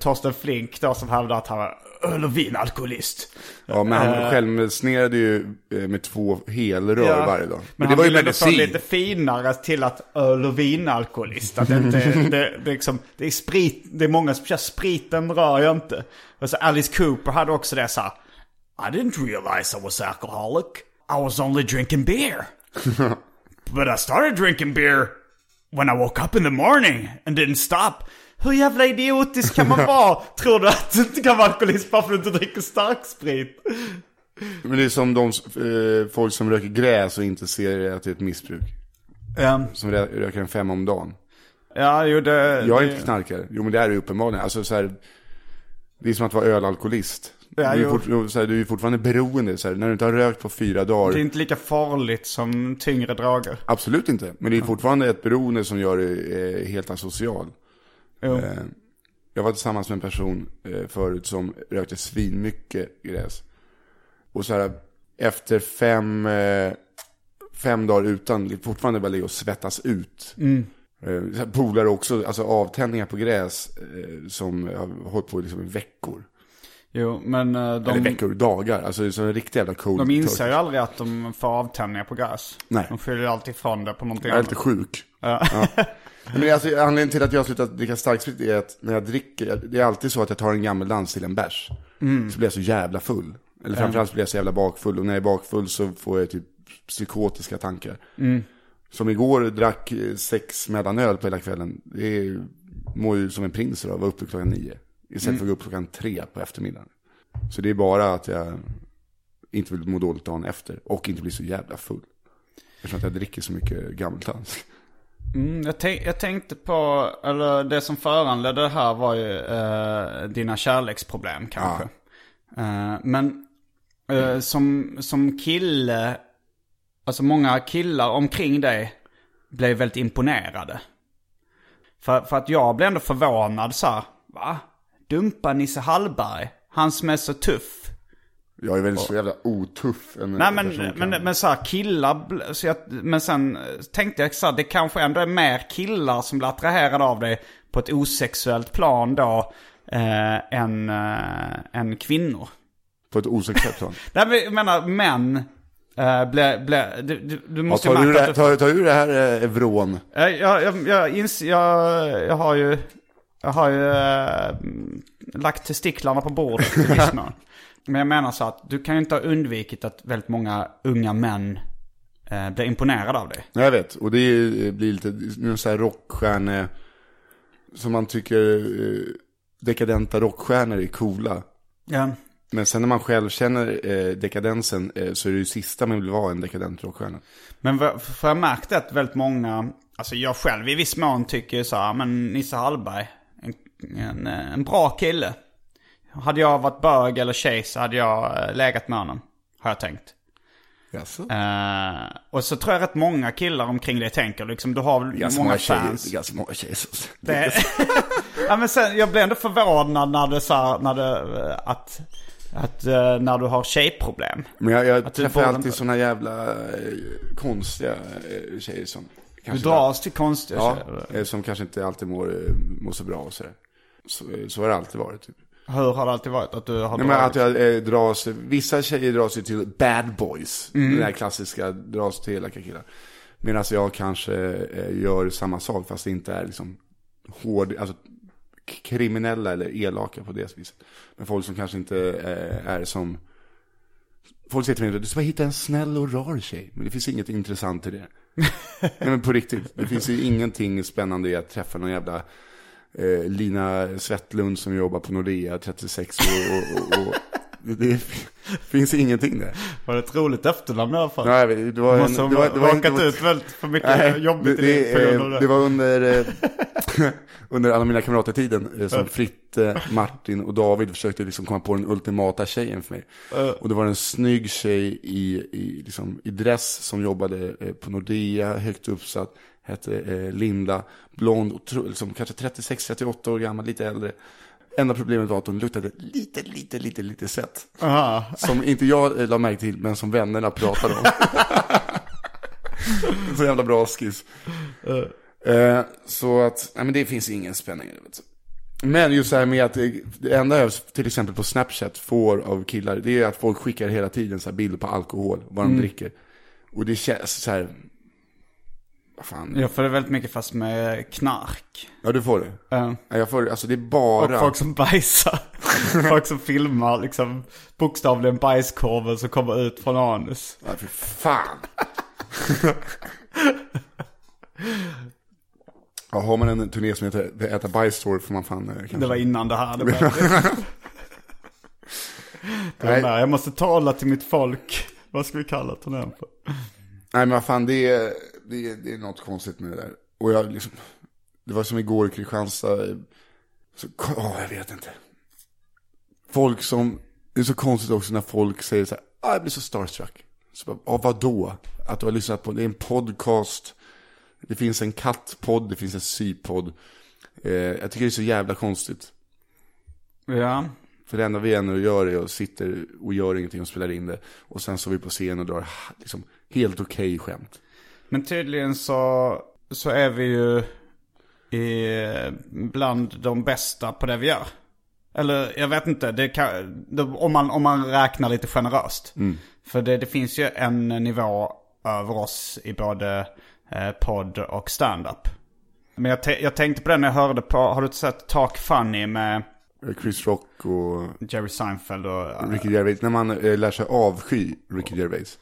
Speaker 1: Torsten Flink då som hävdar att han öl och vinalkoholist.
Speaker 2: Ja, men han
Speaker 1: Eh.
Speaker 2: självmedicinerade ju eh, med två helrör
Speaker 1: Ja.
Speaker 2: varje dag.
Speaker 1: Men,
Speaker 2: det
Speaker 1: han
Speaker 2: var ju
Speaker 1: ville ändå få
Speaker 2: medicin.
Speaker 1: lite finare till att öl och vinalkoholist. Att det, inte, det, det, är liksom, det är sprit, det är många som kör spriten rör jag inte. Och så Alice Cooper hade också det så här. I didn't realize I was alcoholic. I was only drinking beer. But I started drinking beer when I woke up in the morning and didn't stop. Hur jävla idiotisk kan man vara? Tror du att du inte kan vara alkoholist bara för att du inte dricker starksprit?
Speaker 2: Men det är som de eh, folk som röker gräs och inte ser att det är ett missbruk.
Speaker 1: Um,
Speaker 2: Som rö- röker en fem om dagen.
Speaker 1: ja, jo det...
Speaker 2: Jag är
Speaker 1: det-
Speaker 2: inte knarkare. Jo men det är det uppenbarligen. Alltså så här, det är som att vara ölalkoholist.
Speaker 1: Ja,
Speaker 2: du, är fort, här, du är fortfarande beroende. Så här, när du inte har rökt på fyra dagar.
Speaker 1: Det är inte lika farligt som tyngre droger.
Speaker 2: Absolut inte. Men det är fortfarande ett beroende som gör dig eh, helt asocial.
Speaker 1: Jo.
Speaker 2: Eh, jag var tillsammans med en person eh, förut som rökte svinmycket gräs. Och så här, efter fem, eh, fem dagar utan, fortfarande bara ligga och svettas ut. Här polare också, alltså avtändningar på gräs som har hållit på liksom i veckor.
Speaker 1: Jo, men eh,
Speaker 2: Eller
Speaker 1: de,
Speaker 2: veckor, dagar. Alltså det är en riktig jävla cold
Speaker 1: de inser ju aldrig att de får avtändningar på gräs.
Speaker 2: Nej.
Speaker 1: De skyller alltid ifrån det på någonting
Speaker 2: Jag är lite
Speaker 1: annat.
Speaker 2: sjuk. Ja. Men det är alltså, anledningen till att jag har slutat dricka starksprit är att när jag dricker, det är alltid så att jag tar en gammeldans till en bärs. Så blir jag så jävla full. Eller framförallt så blir jag så jävla bakfull. Och när jag är bakfull så får jag typ psykotiska tankar. Som igår drack eh, sex mellanöl på hela kvällen. Det är, mår ju som en prins då, var uppe klockan nio. Istället för att gå upp klockan tre på eftermiddagen. Så det är bara att jag inte vill må dåligt dagen efter. Och inte bli så jävla full. Eftersom att jag dricker så mycket gammeldans.
Speaker 1: Mm, jag, tänk, jag tänkte på, eller det som föranledde det här var ju eh, dina kärleksproblem kanske. Eh, men eh, som, som kille, alltså många killar omkring dig blev väldigt imponerade. För, för att jag blev ändå förvånad så här, va? Dumpa Nisse Hallberg? Han som är så tuff.
Speaker 2: Jag är väl så jävla otuff en
Speaker 1: Nej men, men, men så här killar, så jag, men sen eh, tänkte jag så här, det kanske ändå är mer killar som blir attraherade av dig på ett osexuellt plan då eh, än, eh, än kvinnor.
Speaker 2: På ett osexuellt plan.
Speaker 1: Nej men jag menar män, eh, blir, blir, du, du, du
Speaker 2: Ja,
Speaker 1: måste
Speaker 2: tar, du
Speaker 1: märka
Speaker 2: det,
Speaker 1: du...
Speaker 2: tar, tar du det här eh, vrån?
Speaker 1: Eh, Jag, jag, jag, ins, jag, jag har ju, jag har ju eh, lagt testiklarna på bordet i viss mån. Men jag menar så att du kan ju inte ha undvikit att väldigt många unga män eh, blir imponerade av dig.
Speaker 2: Jag vet. Och det blir lite, någon sån här rockstjärne, som man tycker eh, dekadenta rockstjärnor är coola.
Speaker 1: Ja.
Speaker 2: Men sen när man själv känner eh, dekadensen eh, så är det ju sista man vill vara en dekadent rockstjärna.
Speaker 1: Men vad- för jag märkte att väldigt många, alltså jag själv i viss mån tycker så här, men Nisse Hallberg, en, en, en bra kille. Hade jag varit bög eller tjej så hade jag eh, legat med honom, har jag tänkt.
Speaker 2: Jaså?
Speaker 1: Eh, och så tror jag rätt många killar omkring dig tänker liksom, du har
Speaker 2: Ganska
Speaker 1: många
Speaker 2: många
Speaker 1: fans.
Speaker 2: Ganska många tjejer.
Speaker 1: Det, ja, men sen, jag blev ändå förvånad när det sa, när det, eh, att, att eh, när du har tjejproblem.
Speaker 2: Men jag, jag träffar alltid såna jävla konstiga tjejer som...
Speaker 1: Du dras till konstiga
Speaker 2: Ja,
Speaker 1: tjejer.
Speaker 2: som kanske inte alltid mår, mår så bra och sådär. Så, så har det alltid varit. Typ.
Speaker 1: Hur har det alltid varit? Att du har
Speaker 2: Nej, men att jag eh, dras, vissa tjejer dras ju till bad boys.
Speaker 1: Mm.
Speaker 2: Den här klassiska, dras till elaka killar. Medan jag kanske eh, gör samma sak fast det inte är liksom hård, alltså kriminella eller elaka på det viset. Men folk som kanske inte eh, är som, folk säger till mig, du ska bara hitta en snäll och rar tjej. Men det finns inget intressant i det. Nej men på riktigt, det finns ju ingenting spännande i att träffa någon jävla eh, Lina Svettlund som jobbar på Nordea, 36 år. Och, och, och, det, det finns ingenting där.
Speaker 1: Var det ett roligt efternamn i alla fall?
Speaker 2: Nej, det var en, det var, det var inte-
Speaker 1: råkat ut väldigt för mycket
Speaker 2: Nej,
Speaker 1: jobbigt
Speaker 2: det,
Speaker 1: det,
Speaker 2: det, eh,
Speaker 1: det.
Speaker 2: det var under, eh, under alla mina kamrater-tiden eh, som Fritte, Martin och David försökte liksom komma på den ultimata tjejen för mig. Och det var en snygg tjej i, i, liksom, i dress som jobbade på Nordea, högt uppsatt, hette eh, Linda, blond, otro, liksom, kanske 36-38 år gammal, lite äldre. Enda problemet var att hon luktade lite, lite, lite, lite sett.
Speaker 1: Aha.
Speaker 2: Som inte jag eh, la märke till, men som vännerna pratade om. så jävla bra skiss. Eh, så att, nej men det finns ingen spänning det. vet. Men just så här med att det enda jag till exempel på Snapchat får av killar, det är att folk skickar hela tiden så här bilder på alkohol, vad de dricker. Och det känns så här, vad fan.
Speaker 1: Jag får det väldigt mycket fast med knark.
Speaker 2: Ja, du får det.
Speaker 1: Ja.
Speaker 2: Ja, Jag får, alltså det är
Speaker 1: Och
Speaker 2: bara...
Speaker 1: folk som bajsar. folk som filmar liksom bokstavligen bajskorven som kommer ut från anus.
Speaker 2: Ja, för fan. ja, har man en turné som heter The Äta Bajs-story får man fan eh, kanske...
Speaker 1: Det var innan det här. Det det
Speaker 2: Nej.
Speaker 1: där. Jag måste tala till mitt folk. Vad ska vi kalla turnén för?
Speaker 2: Nej men vad fan, det är, det, är, det är något konstigt med det där. Och jag liksom, det var som igår i Kristianstad. Så, åh, jag vet inte. Folk som, det är så konstigt också när folk säger så här, ah, jag blir så starstruck. Så bara, ah, vadå? Att du har lyssnat på, det är en podcast. Det finns en kattpodd, det finns en sypodd. Eh, jag tycker det är så jävla konstigt.
Speaker 1: Ja.
Speaker 2: För det enda vi ändå gör är att sitta och gör ingenting och spelar in det. Och sen så vi på scen och drar liksom, helt okej skämt.
Speaker 1: Men tydligen så, så är vi ju i, bland de bästa på det vi gör. Eller jag vet inte, kan, om, man, om man räknar lite generöst. För det, det finns ju en nivå över oss i både eh, podd och stand-up. Men jag, jag tänkte på det när jag hörde på, har du sett Talk Funny med
Speaker 2: Chris Rock och
Speaker 1: Jerry Seinfeld och...
Speaker 2: Ricky Gervais. När man eh, lär sig avsky Ricky Gervais.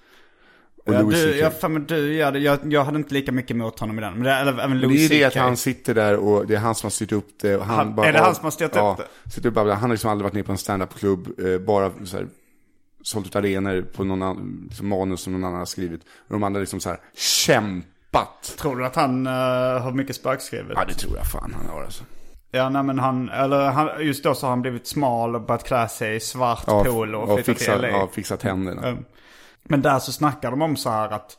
Speaker 2: Och
Speaker 1: Ja,
Speaker 2: Louis
Speaker 1: du, jag, men du, ja, det- jag, jag hade inte lika mycket emot honom i den. Men det, eller även
Speaker 2: det är
Speaker 1: Louis
Speaker 2: det att han sitter där och det är han som har styrt upp det. Och han
Speaker 1: Han-
Speaker 2: bara,
Speaker 1: är det han som har styrt upp
Speaker 2: ja,
Speaker 1: det?
Speaker 2: Sitter upp bara, han har liksom aldrig varit nere på en standup-klubb. Eh, bara så här, sålt ut arenor på någon annan, liksom manus som någon annan har skrivit. Och de andra liksom så här kämpat.
Speaker 1: Tror du att han uh, har mycket spökskrivet?
Speaker 2: Ja det tror jag fan han har alltså.
Speaker 1: Ja, nej men han, eller han, just då så har han blivit smal och börjat klä sig i svart
Speaker 2: Ja,
Speaker 1: polo och
Speaker 2: och
Speaker 1: flyttat
Speaker 2: fixa,
Speaker 1: till LA.
Speaker 2: ja, fixa tänderna.
Speaker 1: Mm. Men där så snackar de om så här att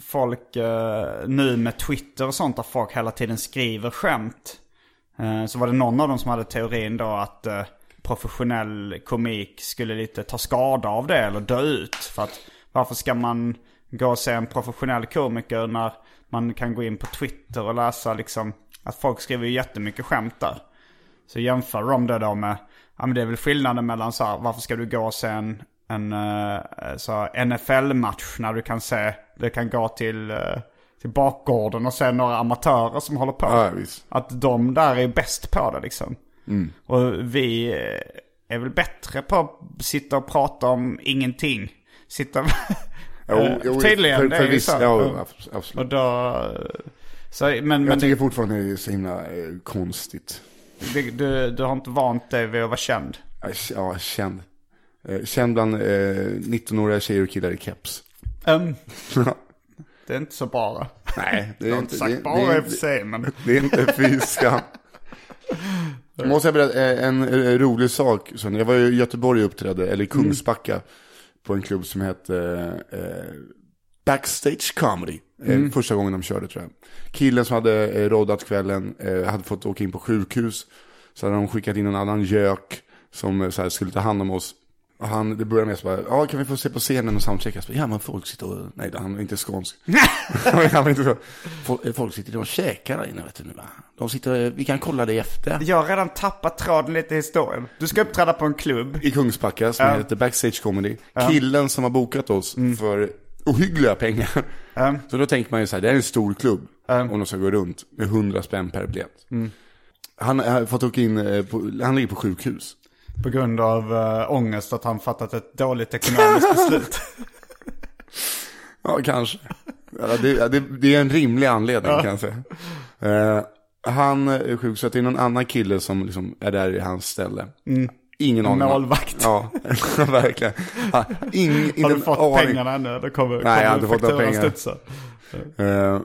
Speaker 1: folk eh, nu med Twitter och sånt där folk hela tiden skriver skämt. Eh, så var det någon av dem som hade teorin då att eh, professionell komik skulle lite ta skada av det eller dö ut. För att varför ska man gå och se en professionell komiker när man kan gå in på Twitter och läsa liksom att folk skriver ju jättemycket skämt där. Så jämför de det då med, ja men det är väl skillnaden mellan så här, varför ska du gå och se en, en eh, så NFL-match när du kan se, du kan gå till, eh, till bakgården och se några amatörer som håller på.
Speaker 2: Ja.
Speaker 1: Att de där är bäst på det liksom. Och vi eh, är väl bättre på att sitta och prata om ingenting. Sitta... Eh, Tydligen,
Speaker 2: för,
Speaker 1: det är ju så.
Speaker 2: Ja,
Speaker 1: Och
Speaker 2: absolut.
Speaker 1: då... Så, men, men
Speaker 2: Jag tycker fortfarande det är så himla konstigt.
Speaker 1: du, du, du har inte vant dig vid att vara känd.
Speaker 2: Ja, känd. Eh, Känd bland eh, 19-åriga tjejer och killar i keps.
Speaker 1: Um, det är inte så bara.
Speaker 2: Nej, det
Speaker 1: Jag
Speaker 2: är inte,
Speaker 1: sagt
Speaker 2: det,
Speaker 1: bara
Speaker 2: det,
Speaker 1: i och för sig, men...
Speaker 2: det är inte fy skam. Jag måste berätta eh, en eh, rolig sak. Så Jag var i Göteborg och uppträdde, eller i Kungsbacka, på en klubb som hette eh, Backstage Comedy. Eh, Första gången de körde tror jag. Killen som hade eh, roddat kvällen eh, hade fått åka in på sjukhus. Så hade de skickat in en annan gök som så här, skulle ta hand om oss. Och han, det började med så bara, ja kan vi få se på scenen och soundchecka? Ja men folk sitter och, nej han är inte skånsk. han var inte så. Folk, folk sitter och käkar där inne vet du nu va. De sitter, vi kan kolla det efter.
Speaker 1: Jag har redan tappat tråden lite i historien. Du ska uppträda på en klubb.
Speaker 2: I Kungsbacka som heter Backstage Comedy. Killen som har bokat oss för ohyggliga pengar. Så då tänker man ju så här, det är en stor klubb. Om de ska gå runt med 100 spänn per biljett. Han har fått åka in, eh, på, han ligger på sjukhus.
Speaker 1: På grund av uh, ångest att han fattat ett dåligt ekonomiskt beslut.
Speaker 2: Ja, kanske. Ja, det, ja, det, det är en rimlig anledning kan jag säga. Eh, han är sjuk, så att det är någon annan kille som liksom är där i hans ställe. Ingen aning.
Speaker 1: Målvakt.
Speaker 2: Ja, verkligen. Ja, ing,
Speaker 1: Har
Speaker 2: ingen
Speaker 1: du fått
Speaker 2: aning.
Speaker 1: pengarna ännu? Det kommer,
Speaker 2: Nej, jag har inte fått några pengar. Eh,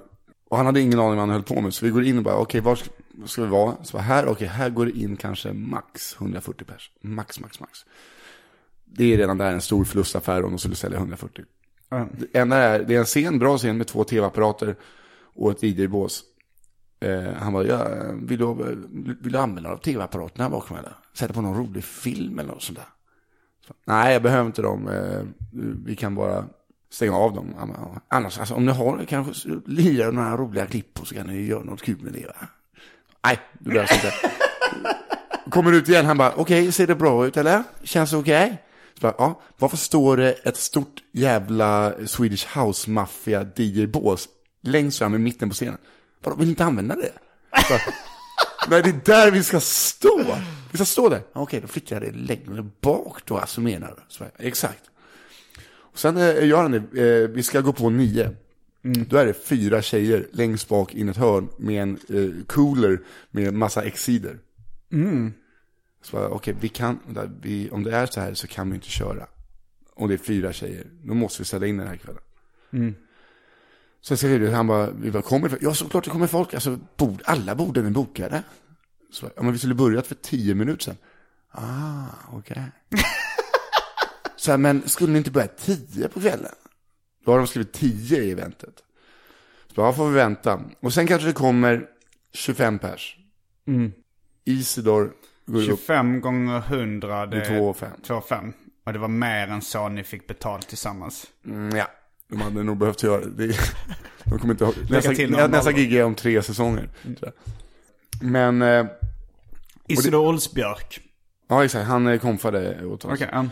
Speaker 2: och han hade ingen aning vad han höll på med. Så vi går in och bara, okej, var ska, var ska vi vara? Så här, okej, här går det in kanske max 140 pers. Max, max, max. Det är redan där en stor förlustaffär om de skulle sälja 140.
Speaker 1: Mm.
Speaker 2: Det enda är, det är en scen, bra scen med två tv-apparater och ett DJ-bås. Eh, han bara, ja, vill, du, vill du använda av tv-apparaterna bakom eller? Sätta på någon rolig film eller något sånt där. Så, Nej, jag behöver inte dem. Eh, vi kan bara stänga av dem. Annars, alltså, om ni har kanske lirar några roliga klipp och så kan ni göra något kul med det. Va? Nej, det behövs alltså inte. Kommer ut igen, han bara, okej, ser det bra ut eller? Känns det okej? Okay? bara, ja, varför står det ett stort jävla Swedish House Mafia DJ-bås längst fram i mitten på scenen? Vadå, vill ni inte använda det? Bara, Nej, det är där vi ska stå. Vi ska stå där. Okej, då flyttar jag det längre bak då, alltså menar du? Exakt. Och sen eh, gör han det, eh, vi ska gå på nio. Då är det fyra tjejer längst bak in ett hörn med en eh, cooler med massa X-sidor. Så bara, okej, vi kan, vi, om det är så här så kan vi inte köra. Om det är fyra tjejer, då måste vi ställa in den här kvällen. Så säger du, han bara, vi bara, kommer det? Ja, såklart det kommer folk. Alltså, bord, alla borden är bokade. Så, ja, men vi skulle börjat för tio minuter sedan. Ah, okej. så här, men skulle ni inte börja tio på kvällen? Då har de skrivit tio i eventet. Så bara, får vi vänta. Och sen kanske det kommer 25 pers. Isidor går upp
Speaker 1: 25 gånger 100 det
Speaker 2: är 2 5.
Speaker 1: 2 5. Och det var mer än så ni fick betalt tillsammans.
Speaker 2: Mm, ja, de hade nog behövt göra det. det. De kommer inte ihåg. Nästa,
Speaker 1: till
Speaker 2: nästa gig är om tre säsonger. jag. Men, eh,
Speaker 1: Isidor Olsbjörk.
Speaker 2: ja exakt, han eh, konfade åt oss.
Speaker 1: Okej, ja.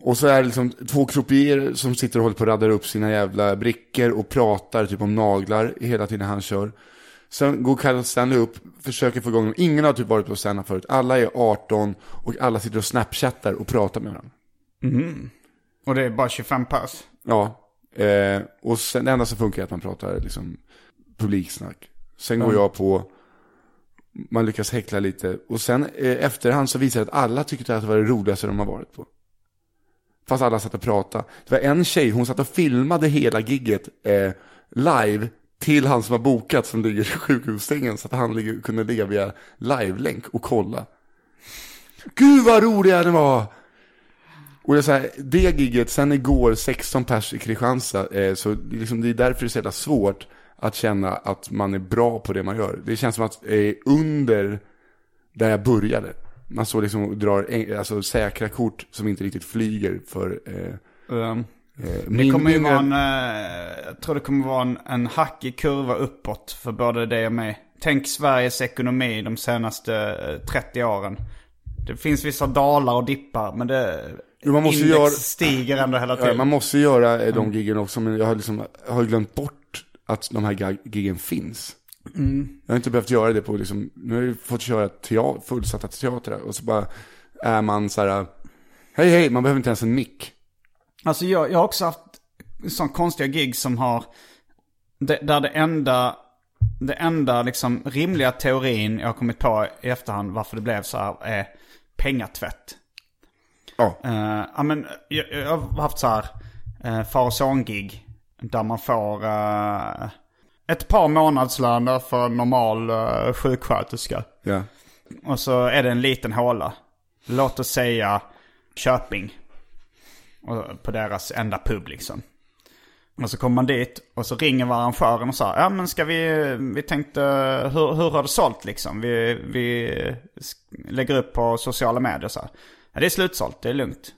Speaker 2: Och så är det liksom två croupier som sitter och håller på att radda upp sina jävla brickor och pratar typ om naglar hela tiden han kör. Sen går Kyle Stanley upp, försöker få igång dem. Ingen har typ varit på stand förut. Alla är 18 och alla sitter och snapchattar och pratar med varandra.
Speaker 1: Och det är bara 25 pers.
Speaker 2: Ja, eh, och sen, det enda som funkar är att man pratar liksom publiksnack. Sen går jag på, man lyckas häckla lite. Och sen eh, efterhand så visar det att alla tyckte att det var det roligaste de har varit på. Fast alla satt och pratade. Det var en tjej, hon satt och filmade hela gigget eh, live till han som har bokat som ligger i sjukhussängen. Så att han ligger, kunde ligga via live-länk och kolla. Gud vad roliga det var! Och det är så här, det gigget, sen igår 16 pers i Kristianstad, eh, så det är liksom, det är därför det är så jävla svårt att känna att man är bra på det man gör. Det känns som att eh, under där jag började, man står liksom och drar alltså, säkra kort som inte riktigt flyger för eh,
Speaker 1: Um,
Speaker 2: eh,
Speaker 1: det kommer ju vara en, eh, jag tror det kommer vara en, en hackig kurva uppåt för både dig och mig. Tänk Sveriges ekonomi de senaste eh, 30 åren. Det finns vissa dalar och dippar men det,
Speaker 2: Jo, man måste
Speaker 1: index
Speaker 2: göra-
Speaker 1: stiger ändå hela
Speaker 2: Ja,
Speaker 1: tiden.
Speaker 2: man måste göra eh, de giggen också, men jag har, liksom, jag har glömt bort att de här giggen finns. Jag har inte behövt göra det på, liksom, nu har jag fått köra teater, fullsatta teatrar och så bara är man så här, hej hej, man behöver inte ens en mick.
Speaker 1: Alltså jag, jag har också haft sån konstiga gig som har, där det enda, det enda liksom rimliga teorin jag har kommit på i efterhand varför det blev så här är pengatvätt.
Speaker 2: Ja,
Speaker 1: Uh, ja men jag, jag har haft så här uh, far och son-gig. Där man får eh, ett par månadslöner för en normal uh, sjuksköterska.
Speaker 2: ja.
Speaker 1: Och så är det en liten håla. Låt oss säga Köping. Och på deras enda pub liksom. Och så kommer man dit och så ringer arrangören och sa Ja men ska vi, vi tänkte, hur, hur har det sålt liksom? Vi, vi lägger upp på sociala medier så här. Ja det är slutsålt, det är lugnt.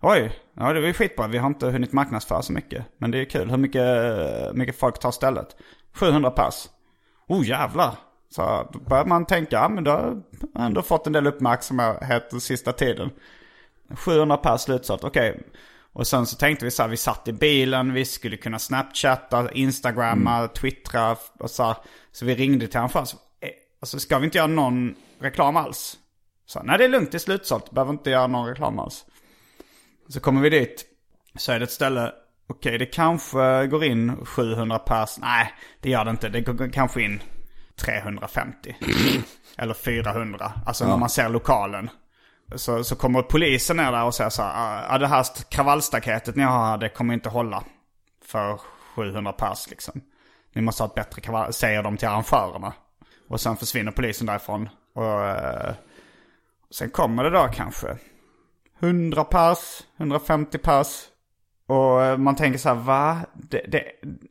Speaker 1: Oj, ja det var ju skitbra. Vi har inte hunnit marknadsföra så mycket. Men det är kul. Hur mycket, mycket folk tar stället? 700 pass. Oh jävlar. Så då börjar man tänka, ja men då har jag ändå fått en del uppmärksamhet den sista tiden. 700 pass slutsålt, okej. Och sen så tänkte vi så här, vi satt i bilen, vi skulle kunna snapchatta, instagramma, twittra och så här. Så vi ringde till honom. Eh, Alltså ska vi inte göra någon reklam alls? Så nej det är lugnt, det är slutsålt, behöver inte göra någon reklam alls. Så kommer vi dit, så är det ett ställe, okej det kanske går in 700 pers. Nej, det gör det inte. Det går kanske in 350. Eller 400. Alltså när man ser lokalen. Så, så kommer polisen ner där och säger så här, ja det här kravallstaketet ni har här, det kommer inte hålla. För 700 pers liksom. Ni måste ha ett bättre kravall, säger de till arrangörerna. Och sen försvinner polisen därifrån. Och eh, sen kommer det då kanske 100 pers, 150 pers. Och eh, man tänker så här, va? Det, det,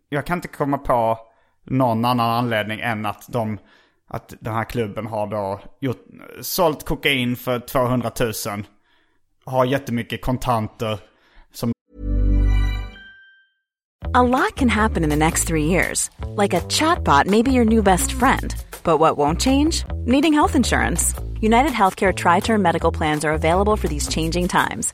Speaker 1: jag kan inte komma på någon annan anledning än att de, att den här klubben har då gjort, sålt kokain för 200 000. Har jättemycket kontanter. Som
Speaker 3: A lot can happen in the next three years. Like a chatbot maybe your new best friend. But what won't change? Needing health insurance. United Healthcare Tri Term Medical Plans are available for these changing times.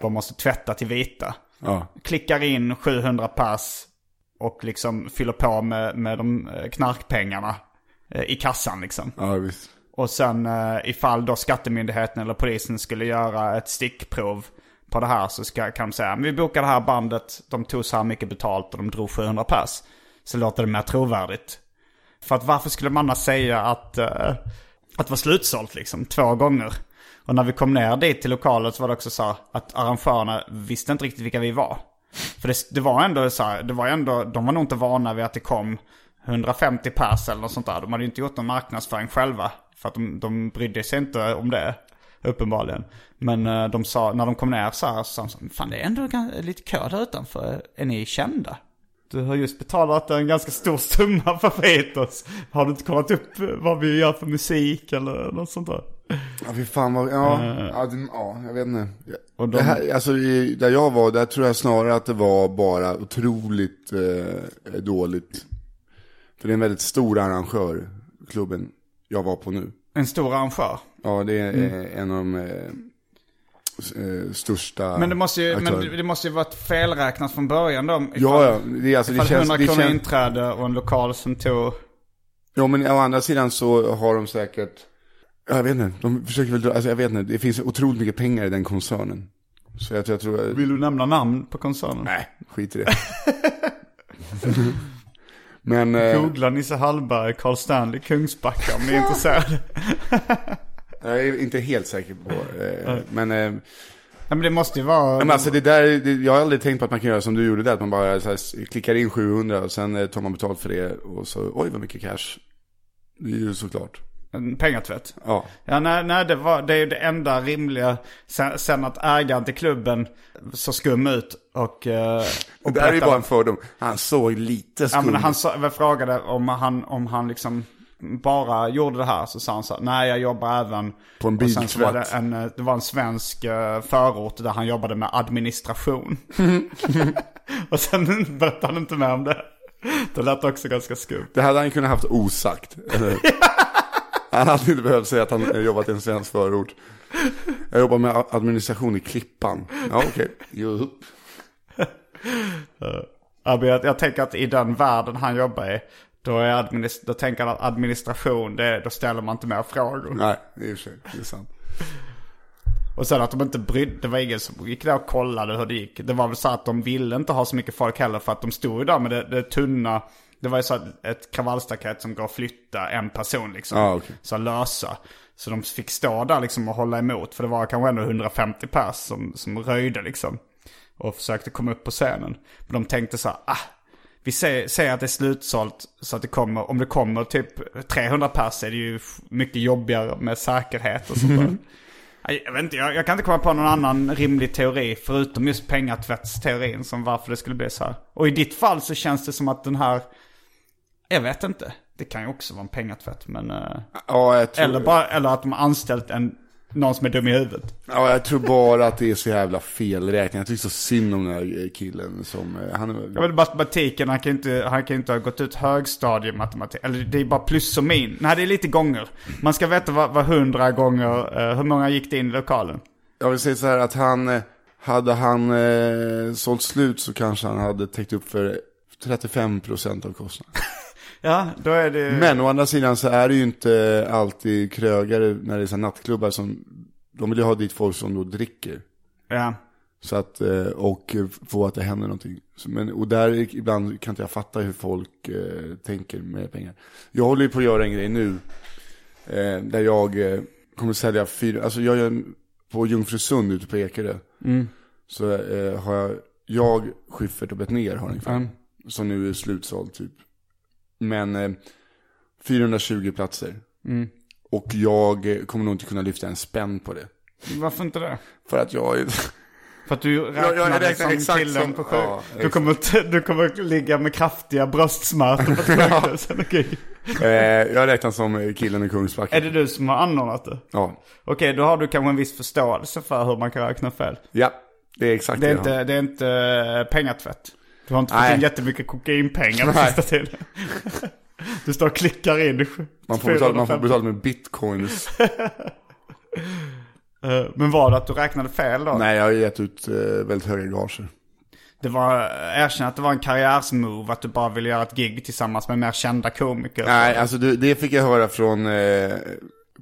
Speaker 1: De måste tvätta till vita.
Speaker 2: Ja.
Speaker 1: Klickar in 700 pass och liksom fyller på med, med de eh, knarkpengarna eh, i kassan liksom.
Speaker 2: Ja, visst.
Speaker 1: Och sen eh, ifall då skattemyndigheten eller polisen skulle göra ett stickprov på det här så ska, kan de säga vi bokar det här bandet, de tog så här mycket betalt och de drog 700 pass. Så låter det mer trovärdigt. För att varför skulle man annars säga att, att det var slutsålt liksom två gånger? Och när vi kom ner dit till lokalen så var det också så att arrangörerna visste inte riktigt vilka vi var. För det, det var ändå så här, det var ändå, de var nog inte vana vid att det kom 150 pers eller något sånt där. De hade ju inte gjort någon marknadsföring själva. För att de, de brydde sig inte om det. Uppenbarligen. Men eh, de sa, när de kom ner så här, så sa de så, fan det är ändå lite kö där utanför. Är ni kända? Du har just betalat en ganska stor summa för Fetos. oss. Har du inte kollat upp vad vi gör för musik eller något sånt där?
Speaker 2: Ja, fy fan vad, ja, ja, det, ja jag vet inte.
Speaker 1: Och de-
Speaker 2: det här, alltså, i, där jag var, där tror jag snarare att det var bara otroligt eh, dåligt. För det är en väldigt stor arrangör, klubben jag var på nu.
Speaker 1: En stor arrangör.
Speaker 2: Ja, det är
Speaker 1: Mm.
Speaker 2: eh, en av de eh, eh, största
Speaker 1: Men det måste ju, men det måste ju varit felräknat från början då. Ifall,
Speaker 2: Ja, ja, det, alltså, det
Speaker 1: ifall
Speaker 2: känns...
Speaker 1: 100
Speaker 2: Det
Speaker 1: kronor
Speaker 2: känns
Speaker 1: inträde och en lokal som tog...
Speaker 2: ja, men å andra sidan så har de säkert, jag vet inte, de försöker väl dra, alltså jag vet inte, det finns otroligt mycket pengar i den koncernen. Så jag, jag tror,
Speaker 1: Vill du nämna namn på koncernen?
Speaker 2: nej, skit i det. men... Eh,
Speaker 1: Googla Nisse Hallberg, Carl Stanley, Kungsbacka om ni är intresserade.
Speaker 2: Jag är inte helt säker på. Eh, men, eh,
Speaker 1: Nej men det måste ju vara...
Speaker 2: men alltså det där, det, jag har aldrig tänkt på att man kan göra som du gjorde där. Att man bara så här, klickar in 700 och sen tar man betalt för det. Och så, oj vad mycket cash. Det är ju såklart.
Speaker 1: En pengatvätt.
Speaker 2: Ja.
Speaker 1: Ja, nej, nej det, var, det är ju det enda rimliga. Sen, sen att ägaren till klubben så skum ut och... eh,
Speaker 2: Och det här är ju bara en fördom. Han såg lite
Speaker 1: Ja
Speaker 2: skum
Speaker 1: men han
Speaker 2: ut.
Speaker 1: sa, jag frågade om han, om han liksom bara gjorde det här. Så sa han så här, nej jag jobbar även
Speaker 2: På en
Speaker 1: Och sen så var det,
Speaker 2: biltvätt.
Speaker 1: en, eh, det var en svensk eh, förort där han jobbade med administration. och sen berättade han inte mer om det. Det lät också ganska skumt.
Speaker 2: Det hade han kunnat haft osagt. han hade inte behövt säga att han jobbat i en svensk förort. Jag jobbar med administration i Klippan. Ja okej,
Speaker 1: men jag, jag tänker att i den världen han jobbar i. Då, är administ- då tänker han att administration, det, då ställer man inte mer frågor.
Speaker 2: Nej, det är i och för sig, det är sant.
Speaker 1: Och sen att de inte brydde, det var ingen som gick där och kollade hur det gick. Det var väl så att de ville inte ha så mycket folk heller för att de stod ju där med det, det tunna. Det var ju så att ett kravallstaket som går att flytta en person liksom.
Speaker 2: Ja, okej.
Speaker 1: Så lösa. Så de fick stå där liksom och hålla emot. För det var kanske ändå 150 pers som, som röjde liksom. Och försökte komma upp på scenen. Men de tänkte så här, ah, vi säger, säger att det är slutsålt så att det kommer, om det kommer typ 300 pers är det ju mycket jobbigare med säkerhet och sånt där. Nej, Jag vet inte, jag, jag kan inte komma på någon annan rimlig teori förutom just pengatvättsteorin som varför det skulle bli så här. Och i ditt fall så känns det som att den här, jag vet inte, det kan ju också vara en pengatvätt men... eh,
Speaker 2: Ja, tror...
Speaker 1: eller, bara, eller att de har anställt en någon som är dum i huvudet.
Speaker 2: Ja, jag tror bara att det är så jävla felräkning. Jag tycker så synd om den här killen som, eh, han är...
Speaker 1: Ja men matematiken, han kan inte, han kan inte ha gått ut högstadiematematik. Eller det är bara plus och min. Nej det är lite gånger. Man ska veta vad, vad hundra gånger, eh, hur många gick det in i lokalen?
Speaker 2: Jag vill säga så här att han, hade han eh, sålt slut så kanske han hade täckt upp för 35% av kostnaden.
Speaker 1: Ja, då är det...
Speaker 2: Men å andra sidan så är det ju inte alltid krögare när det är så nattklubbar som, de vill ju ha dit folk som då dricker.
Speaker 1: Ja.
Speaker 2: Så att, eh, och få att det händer någonting. Men, och där ibland kan inte jag fatta hur folk eh, tänker med pengar. Jag håller ju på att göra en grej nu. Eh, där jag eh, kommer sälja fyra, alltså jag gör på Jungfrusund ute på Ekerö. Så eh, har jag, jag, Schyffert och Bettner har en kväll. Som nu är slutsåld typ. Men eh, 420 platser. Och jag eh, kommer nog inte kunna lyfta en spänn på det.
Speaker 1: Varför inte det?
Speaker 2: För att jag.
Speaker 1: För att du räknade
Speaker 2: jag räknar
Speaker 1: som
Speaker 2: exakt
Speaker 1: killen
Speaker 2: som-
Speaker 1: på sjö.
Speaker 2: ja,
Speaker 1: du, kommer, du kommer ligga med kraftiga bröstsmärtor på sjukhuset. Okej.
Speaker 2: eh, jag räknar som killen i Kungsbacka.
Speaker 1: Är det du som har anordnat det?
Speaker 2: Ja.
Speaker 1: Okej, då har du kanske en viss förståelse för hur man kan räkna fel.
Speaker 2: ja, det är exakt
Speaker 1: Det är
Speaker 2: jag
Speaker 1: inte, det är inte eh, pengatvätt. Du har inte fått
Speaker 2: Nej.
Speaker 1: in jättemycket kokainpengar på sista tiden. Du står och klickar in.
Speaker 2: Man får, betala, man får
Speaker 1: 450.
Speaker 2: betala med bitcoins.
Speaker 1: Eh, Men var det att du räknade fel då?
Speaker 2: Nej, jag har gett ut eh, väldigt höga gager.
Speaker 1: Det var, erkänn att det var en karriärsmove, att du bara ville göra ett gig tillsammans med mer kända komiker.
Speaker 2: Nej, alltså det, det fick jag höra från eh,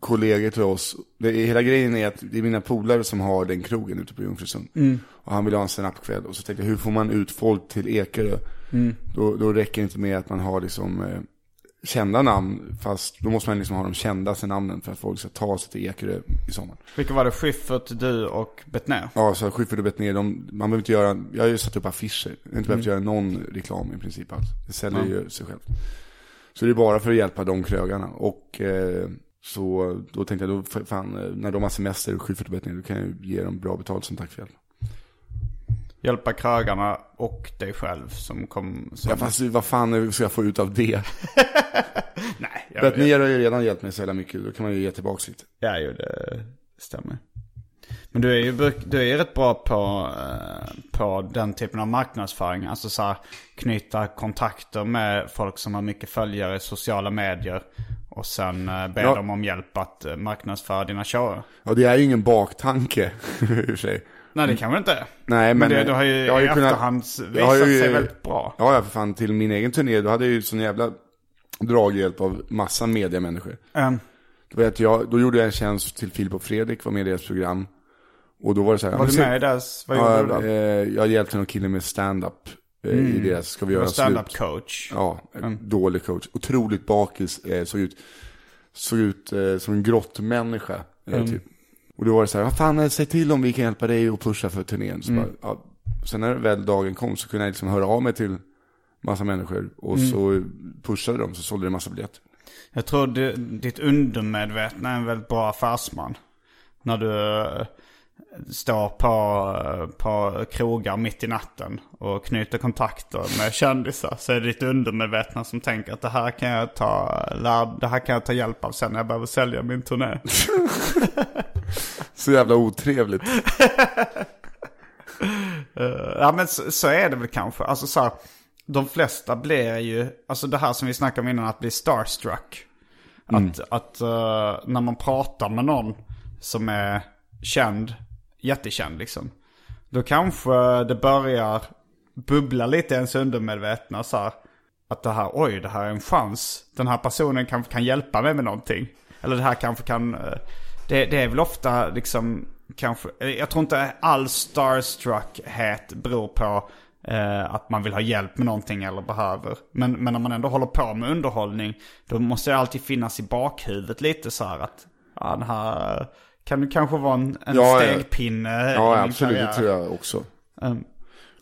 Speaker 2: kollegor till oss. Det, hela grejen är att det är mina polare som har den krogen ute på Jungfrusund. Och han ville ha en stand-up-kväll. Och så tänkte jag, hur får man ut folk till Ekerö? Då, då räcker det inte med att man har liksom eh, kända namn. Fast då måste man liksom ha de kändaste namnen för att folk ska ta sig till Ekerö i sommar.
Speaker 1: Vilka var det? Schyffert, du och Bettner?
Speaker 2: Ja, så Schyffert och Bettner, de, man behöver inte göra, jag har ju satt upp affischer. Jag har inte behövt göra någon reklam i princip alls. Det säljer ju sig själv. Så det är bara för att hjälpa de krögarna. Och eh, så då tänkte jag, då, fan, eh, när de har semester, och Bettner, då kan jag ge dem bra betalt som tack för hjälp.
Speaker 1: Hjälpa krögarna och dig själv som kom... Som...
Speaker 2: Ja, fast vad fan ska jag få ut av det?
Speaker 1: Nej, jag vet.
Speaker 2: Bettner har ju redan hjälpt mig så jävla mycket, då kan man ju ge tillbaka lite.
Speaker 1: Ja, jo, det stämmer. Men du är ju, du är ju rätt bra på, eh, på den typen av marknadsföring. Alltså så här, knyta kontakter med folk som har mycket följare i sociala medier. Och sen eh, be
Speaker 2: Ja.
Speaker 1: dem om hjälp att eh, marknadsföra dina shower.
Speaker 2: Ja, det är ju ingen baktanke, i och för sig.
Speaker 1: Nej, det kanske inte är.
Speaker 2: Nej,
Speaker 1: Men,
Speaker 2: men...
Speaker 1: det, du har ju
Speaker 2: jag har
Speaker 1: i
Speaker 2: kunnat-
Speaker 1: efterhand
Speaker 2: jag har
Speaker 1: visat
Speaker 2: ju-
Speaker 1: sig väldigt bra.
Speaker 2: Ja, ja, för fan. Till min egen turné, då hade jag ju sån jävla draghjälp av massa mediamänniskor.
Speaker 1: Um,
Speaker 2: Då, vet jag, då gjorde jag en tjänst till Filip och Fredrik, var med i deras program. Och då var det så här.
Speaker 1: var du med i deras, vad
Speaker 2: Ja,
Speaker 1: gjorde du då?
Speaker 2: eh, jag hjälpte någon kille med stand-up eh, i deras, ska vi göra
Speaker 1: var stand-up coach.
Speaker 2: Ja, en dålig coach. Otroligt bakis, eh, såg ut, såg ut eh, som en grottmänniska. Eh, typ. Och då var det så här, vad fan, säg till om vi kan hjälpa dig och pusha för turnén. Så bara, ja. Sen när väl dagen kom så kunde jag liksom höra av mig till massa människor. Och så pushade de, så sålde det en massa biljetter.
Speaker 1: Jag tror du, ditt undermedvetna är en väldigt bra affärsman. När du står på, på krogar mitt i natten och knyter kontakter med kändisar. Så är det ditt undermedvetna som tänker att det här kan jag ta, det här kan jag ta hjälp av sen när jag behöver sälja min turné.
Speaker 2: Så jävla otrevligt.
Speaker 1: Eh, ja men så, så är det väl kanske. Alltså så här, de flesta blir ju, alltså det här som vi snackade om innan, att bli starstruck. Att, att eh, när man pratar med någon som är känd, jättekänd liksom. Då kanske det börjar bubbla lite i ens undermedvetna så här. Att det här, oj det här är en chans. Den här personen kanske kan hjälpa mig med någonting. Eller det här kanske kan, eh, det, det är väl ofta liksom, kanske, eh, jag tror inte all starstruckhet beror på eh, att man vill ha hjälp med någonting eller behöver. Men, men när man ändå håller på med underhållning, då måste det alltid finnas i bakhuvudet lite så här att, ja den här kan det kanske vara en, en
Speaker 2: Ja,
Speaker 1: stegpinne
Speaker 2: Ja, absolut,
Speaker 1: karriär.
Speaker 2: det tror jag också.
Speaker 1: Um,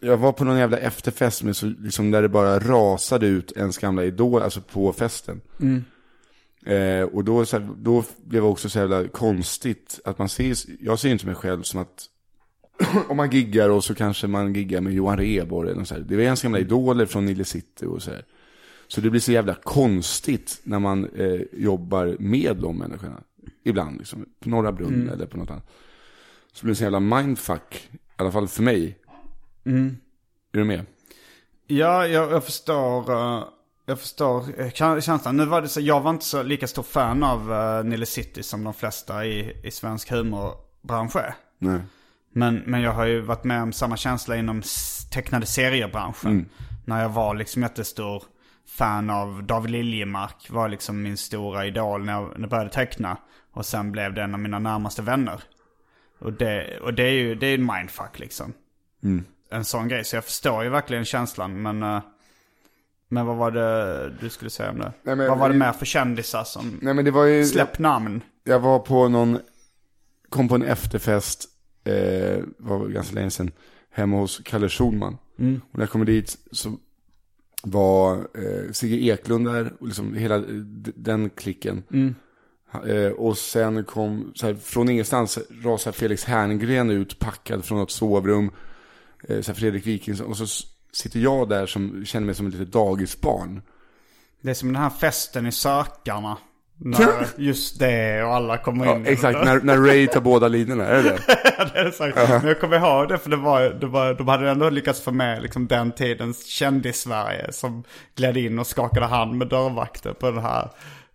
Speaker 2: Jag var på någon jävla efterfest med så, liksom, där det bara rasade ut ens gamla idol, alltså på festen. Eh, och då, så här, då blev det också så jävla konstigt att man ser, jag ser inte mig själv som att om man giggar och så kanske man giggar med Johan Rheborg eller så här. Det var ens gamla idoler från Nile City och så här. Så det blir så jävla konstigt när man eh, jobbar med de människorna. Ibland, liksom, på Norra Brunn
Speaker 1: Mm.
Speaker 2: eller på något annat. Så blir det sån jävla mindfuck, i alla fall för mig.
Speaker 1: Mm.
Speaker 2: Är du med?
Speaker 1: Ja, jag, jag förstår. eh, jag förstår eh, kä- känslan. Nu var det så, jag var inte så lika stor fan av uh, Nile City som de flesta i, i svensk humorbransch är.
Speaker 2: Nej.
Speaker 1: Men, men jag har ju varit med om samma känsla inom tecknade seriebranschen. När jag var liksom jättestor fan av David Liljemark. Var liksom min stora idol när jag, när jag började teckna. Och sen blev det en av mina närmaste vänner. Och det, och det är ju det är en mindfuck liksom. En sån grej. Så jag förstår ju verkligen känslan. Men, eh, men vad var det du skulle säga om det?
Speaker 2: Nej, men-
Speaker 1: vad var det mer för kändisar som...
Speaker 2: Nej men det var ju...
Speaker 1: Släpp namn.
Speaker 2: Jag var på någon, kom på en efterfest, eh, var ganska länge sedan, hemma hos Kalle Schulman. Och när jag kom dit så var eh, Sigge Eklund där, och liksom hela eh, den klicken. Ha- Eh, och sen kom, så här, från ingenstans rasade Felix Herngren ut packad från ett sovrum. Eh, så här, Fredrik Wikingsson. Och så sitter jag där som känner mig som ett litet dagisbarn.
Speaker 1: Det är som den här festen i Sökarna. När just det och alla kommer
Speaker 2: Ja,
Speaker 1: in.
Speaker 2: exakt, när, när Ray tar båda linjerna, är det det?
Speaker 1: Det är det sagt. Men jag kommer ihåg det för det var, det var, de hade ändå lyckats få med liksom den tidens kändis-Sverige som gled in och skakade hand med dörrvakter på den här,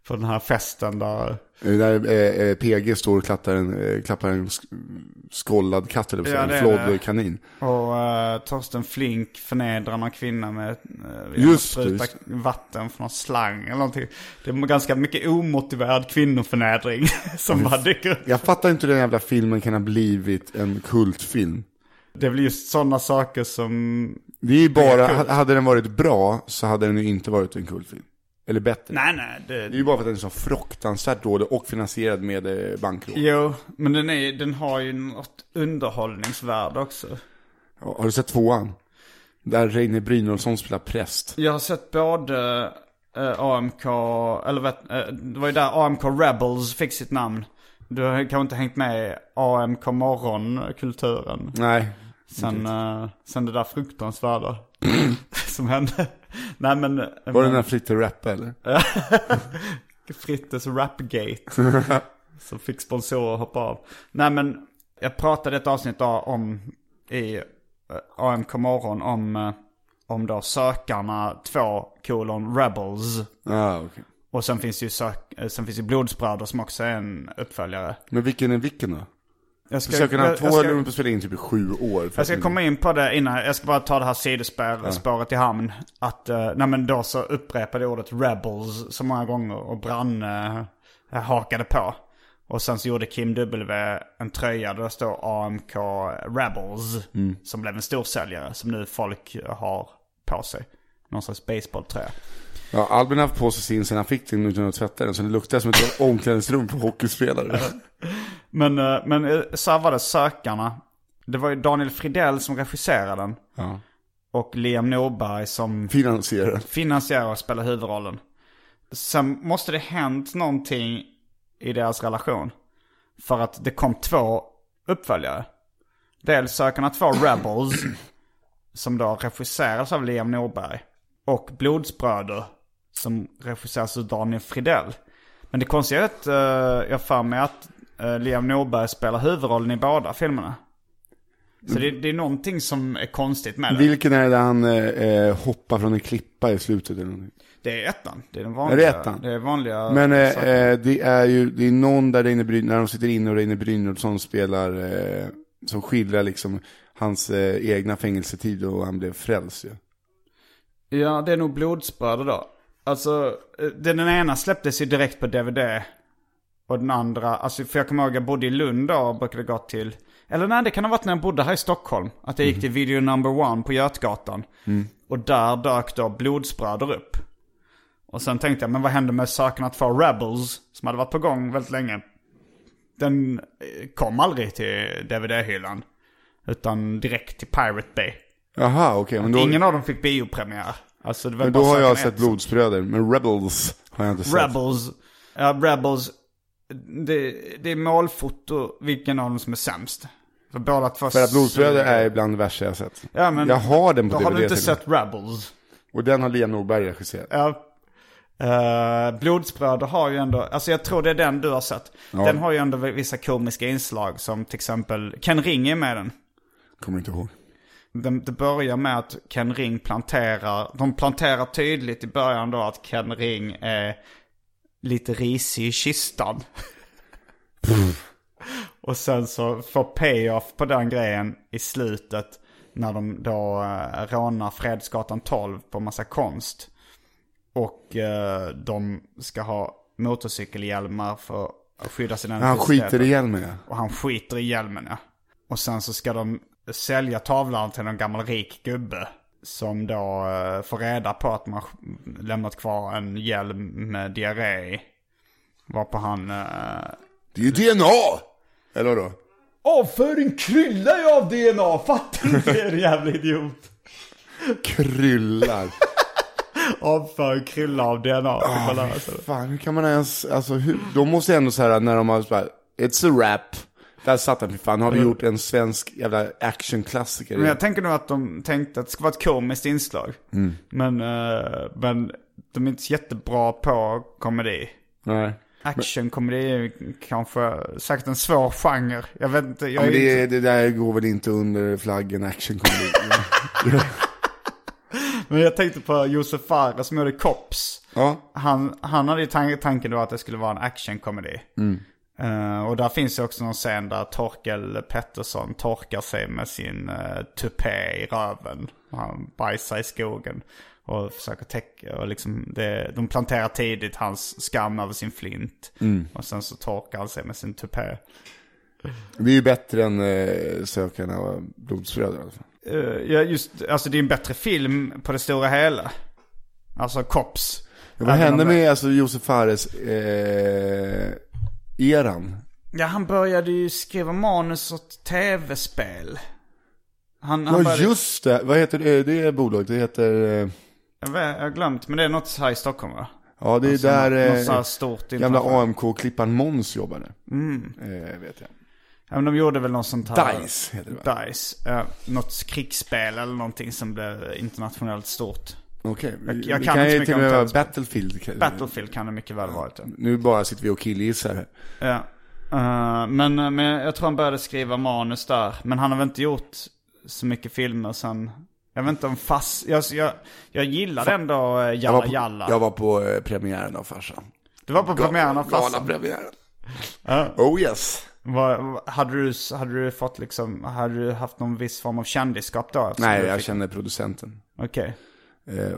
Speaker 1: på den här festen där.
Speaker 2: Där eh, eh, PG står och klappar en, eh, klappar en sk- skållad katt, eller
Speaker 1: Ja,
Speaker 2: en flådd kanin.
Speaker 1: Och uh, Torsten Flink förnedrar någon kvinna med uh,
Speaker 2: Just just
Speaker 1: vatten från någon slang eller någonting. Det är ganska mycket omotiverad kvinnoförnedring som bara dyker upp.
Speaker 2: Jag fattar inte hur den jävla filmen kan ha blivit en kultfilm.
Speaker 1: Det är väl just sådana saker som...
Speaker 2: Det är ju bara, hade den varit bra så hade den ju inte varit en kultfilm. Eller bättre.
Speaker 1: Nej, nej. Det,
Speaker 2: Det är ju bara för att den är så fruktansvärt dålig och finansierad med eh, bankrån.
Speaker 1: Jo, men den, är, den har ju något underhållningsvärde också.
Speaker 2: Ja, Har du sett tvåan? Där Reine Brynolfsson spelar präst.
Speaker 1: Jag har sett både eh, AMK, eller vet, eh, det var ju där AMK Rebels fick sitt namn. Du har kanske inte hängt med i AMK morgonkulturen.
Speaker 2: Nej.
Speaker 1: Sen, eh, sen det där fruktansvärda som hände. Nej men...
Speaker 2: Var det när Fritte rappade eller?
Speaker 1: Frittes Rapgate. som fick sponsorer att hoppa av. Nej men, jag pratade ett avsnitt om i eh, AMK morgon om, eh, om då sökarna 2 kolon Rebels.
Speaker 2: Ja, okej.
Speaker 1: Och sen finns ju sök, eh, sen finns ju Blodsbröder som också är en uppföljare.
Speaker 2: Men vilken är vilken då?
Speaker 1: Jag ska,
Speaker 2: Sökarna
Speaker 1: jag,
Speaker 2: två
Speaker 1: jag ska,
Speaker 2: spela in typ i sju år. för
Speaker 1: jag ska
Speaker 2: att-
Speaker 1: komma in på det innan, jag ska bara ta det här sidospåret spåret i hamn. Att, uh, nej men då så upprepade jag ordet rebels så många gånger och Branne uh, hakade på. Och sen så gjorde Kim W en tröja där det står AMK Rebels. Som blev en storsäljare som nu folk har på sig. Någon slags baseballtröja.
Speaker 2: Ja, Albin har haft på sig sin sen han fick den utan att tvätta den. Så det luktar som ett omklädningsrum på hockeyspelare.
Speaker 1: Men, eh, men eh, så här var det Sökarna. Det var ju Daniel Fridell som regisserade den.
Speaker 2: Ja.
Speaker 1: Och Liam Norberg som
Speaker 2: Finansierad.
Speaker 1: finansierar och spelar huvudrollen. Sen måste det hänt någonting i deras relation. För att det kom två uppföljare. Dels Sökarna 2 Rebels. som då regisseras av Liam Norberg. Och Blodsbröder. Som regisseras av Daniel Fridell. Men det konstiga är att uh, jag för mig att eh, Liam Norberg spelar huvudrollen i båda filmerna. Så det, det är någonting som är konstigt med det.
Speaker 2: Vilken är det där han eh, hoppar från en klippa i slutet eller någonting?
Speaker 1: Det är ettan. Det är den
Speaker 2: Är
Speaker 1: vanliga.
Speaker 2: det ettan?
Speaker 1: Det är vanliga
Speaker 2: Men eh, eh, det är ju, det är någon där Reine Bryn, när de sitter inne och Reine Brynolfsson spelar, eh, som skildrar liksom hans eh, egna fängelsetid och han blev frälst ju.
Speaker 1: Ja, det är nog blodsbröder då. Alltså, eh, den ena släpptes ju direkt på DVD. Och den andra, alltså för jag kommer ihåg jag bodde i Lund då och brukade gå till, eller nej det kan ha varit när jag bodde här i Stockholm. Att jag gick till Video Number One på Götgatan. Och där dök då blodsbröder upp. Och sen tänkte jag, men vad hände med Sökarna 2 Rebels? Som hade varit på gång väldigt länge. Den eh, kom aldrig till DVD-hyllan. Utan direkt till Pirate Bay.
Speaker 2: Jaha, okej. men då,
Speaker 1: Ingen av dem fick biopremiär. Alltså
Speaker 2: men då har jag sett
Speaker 1: 1.
Speaker 2: Blodsbröder, men Rebels har jag inte sett.
Speaker 1: Rebels. Ja, Rebels. Det, det är målfoto vilken av dem som är sämst. För båda två...
Speaker 2: För att Blodsbröder är bland det värsta jag har sett.
Speaker 1: Ja, men
Speaker 2: jag har den på
Speaker 1: Då
Speaker 2: DVD
Speaker 1: har du inte sett Rebels.
Speaker 2: Och den har Liam Norberg regisserat.
Speaker 1: Ja. Uh, Blodsbröder har ju ändå, alltså jag tror det är den du har sett. Den har ju ändå vissa komiska inslag som till exempel, Ken Ring är med den.
Speaker 2: Kommer inte ihåg.
Speaker 1: Det, börjar med att Ken Ring planterar, de planterar tydligt i början då att Ken Ring är lite risig i kistan. Och sen så får payoff på den grejen i slutet när de då eh, rånar Fredsgatan 12 på massa konst. Och eh, de ska ha motorcykelhjälmar för att skydda sina
Speaker 2: Han skiter i hjälmen ja.
Speaker 1: Och han skiter i hjälmen ja. Och sen så ska de sälja tavlan till en gammal rik gubbe. Som då eh, får reda på att man lämnat kvar en hjälm med diarré. Varpå han... Eh,
Speaker 2: Det är ju DNA! Eller vadå?
Speaker 1: Avföring kryllar ju av DNA, fattar du det jävla idiot?
Speaker 2: Kryllar.
Speaker 1: Avföring kryllar av DNA. Här, så.
Speaker 2: Fan, hur kan man ens, alltså hur, de måste ändå säga när de har så här, it's a rap. Där satt han, fan, har vi gjort en svensk jävla actionklassiker?
Speaker 1: Men jag tänker nog att de tänkte att det ska vara ett komiskt inslag.
Speaker 2: Mm.
Speaker 1: Men, eh, men de är inte så jättebra på komedi.
Speaker 2: Nej.
Speaker 1: Actionkomedi är kanske säkert en svår genre. Jag vet inte. Jag
Speaker 2: Ja, men
Speaker 1: är
Speaker 2: det,
Speaker 1: inte,
Speaker 2: det där går väl inte under flaggen action comedy.
Speaker 1: men jag tänkte på Josef Fares som gjorde Cops.
Speaker 2: ja,
Speaker 1: Han, han hade ju tan- tanken då att det skulle vara en actionkomedi. Eh, och där finns ju också någon scen där Torkel Pettersson torkar sig med sin uh, tupé i röven. Han bajsar i skogen. Och försöker täcka, och liksom det, de planterar tidigt hans skam över sin flint. Och sen så torkar han sig med sin tupé.
Speaker 2: det är ju bättre än eh, Sökarna av blodsbröder i alla fall.
Speaker 1: Uh, ja, just, alltså det är en bättre film på det stora hela. Alltså Cops.
Speaker 2: Ja, vad hände med alltså, Josef Fares eh, eran?
Speaker 1: Ja, han började ju skriva manus åt tv-spel. Han, han
Speaker 2: Ja
Speaker 1: började,
Speaker 2: just det, vad heter det, det är bolaget, det heter, eh,
Speaker 1: Jag, vet, jag har glömt, men det är något här i Stockholm va?
Speaker 2: ja det är
Speaker 1: Alltså,
Speaker 2: där
Speaker 1: något
Speaker 2: eh,
Speaker 1: stort
Speaker 2: gamla. AMK-klipparen Måns jobbade. Eh, vet jag.
Speaker 1: Ja, men de gjorde väl något sånt här.
Speaker 2: Dice heter det va?
Speaker 1: Dice. Ja, något krigsspel eller någonting som blev internationellt stort.
Speaker 2: Okej,
Speaker 1: Jag-
Speaker 2: vi-
Speaker 1: jag
Speaker 2: det
Speaker 1: kan
Speaker 2: kan
Speaker 1: inte så mycket om
Speaker 2: vara. Battlefield.
Speaker 1: Battlefield kan det mycket väl varit. Ja.
Speaker 2: Nu bara sitter vi och killgissar här.
Speaker 1: Ja. Eh, men, men jag tror han började skriva manus där. Men han har väl inte gjort så mycket filmer sen. Jag vet inte om fast... Jag, jag, jag gillade ändå uh,
Speaker 2: Jag
Speaker 1: Jalla
Speaker 2: var på,
Speaker 1: Jalla.
Speaker 2: jag var på eh, premiären av farsan.
Speaker 1: Du var på premiären av Farsan.
Speaker 2: Galapremiären.
Speaker 1: Ja.
Speaker 2: Oh yes.
Speaker 1: Vad- hade, du, hade du fått liksom, hade du haft någon viss form av kändisskap då?
Speaker 2: Nej, jag känner producenten.
Speaker 1: Okej.
Speaker 2: Eh,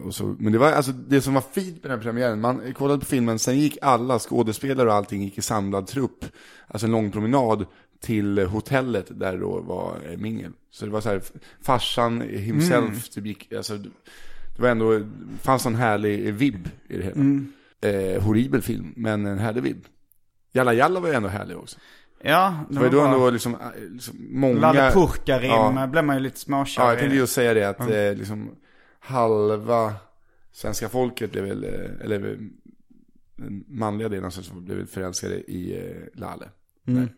Speaker 2: och så, men det var alltså det som var fint med den här premiären. Man kollade på filmen, sen gick alla skådespelare och allting gick i samlad trupp. Alltså en lång promenad till hotellet där då var eh, mingel. Så det var så här, farsan himself, typ gick, alltså, det var ändå, fanns en härlig vibb i det hela. Eh, horribel film, men en härlig vibb. Jalla Jalla var ju ändå härlig också.
Speaker 1: Ja, det
Speaker 2: var ju då ändå liksom, eh, liksom många...
Speaker 1: Lalle Purkarim
Speaker 2: Ja.
Speaker 1: blev man ju lite småkär
Speaker 2: Ja, jag tänkte just säga det att eh, liksom halva svenska folket blev väl, eh, eller den manliga delen av svenska folket blev förälskade i eh, Lalle.
Speaker 1: Mm.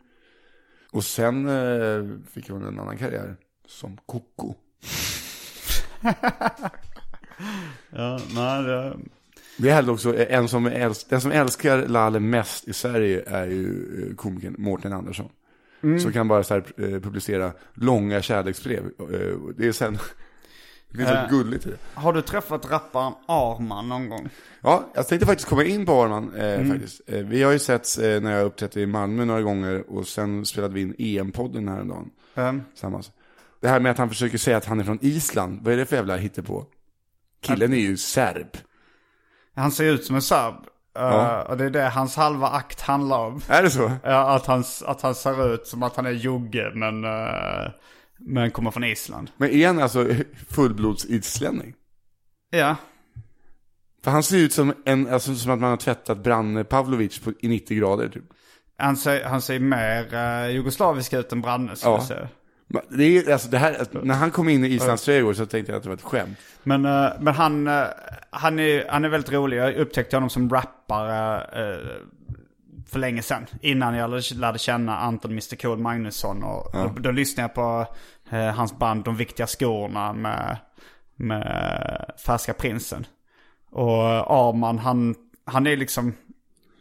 Speaker 2: Och sen eh, fick hon en annan karriär som Koko.
Speaker 1: Ja, nej, det...
Speaker 2: Det är också, en som älsk, den som älskar Lalle mest i Sverige är ju komikern Mårten Andersson.
Speaker 1: Mm.
Speaker 2: Som kan bara så här, publicera långa kärleksbrev. Det är sen, det finns något gulligt i det.
Speaker 1: Har du träffat rapparen Arman någon gång?
Speaker 2: Ja, jag tänkte faktiskt komma in på Arman eh,
Speaker 1: Mm.
Speaker 2: faktiskt. Eh, vi har ju setts eh, när jag uppträdde i Malmö några gånger och sen spelade vi in EM-podden häromdagen tillsammans. Det här med att han försöker säga att han är från Island, vad är det för jävla hittepå? Killen är ju serb.
Speaker 1: han ser ut som en serb. Uh,
Speaker 2: Ja.
Speaker 1: Och det är det hans halva akt handlar om.
Speaker 2: Är det så?
Speaker 1: Ja, att han, att han ser ut som att han är jogge men, uh, men kommer från Island.
Speaker 2: Men är han alltså fullblodsislänning?
Speaker 1: Ja.
Speaker 2: För han ser ut som, en, alltså, som att man har tvättat Branne Pavlovic på, i 90 grader typ.
Speaker 1: Han ser, han ser mer uh, jugoslavisk ut än Branne skulle
Speaker 2: Ja.
Speaker 1: jag säga.
Speaker 2: Det är, alltså, det här, när han kom in i Islands trädgård så tänkte jag att det var ett skämt.
Speaker 1: Men, eh, men han, eh, han, är, han är väldigt rolig. Jag upptäckte honom som rappare för länge sedan. Innan jag lärde- känna Anton Mr Cool Magnusson. Och, då, då lyssnade jag på eh, hans band De Viktiga Skorna med, med Färska Prinsen. Och Arman han han är liksom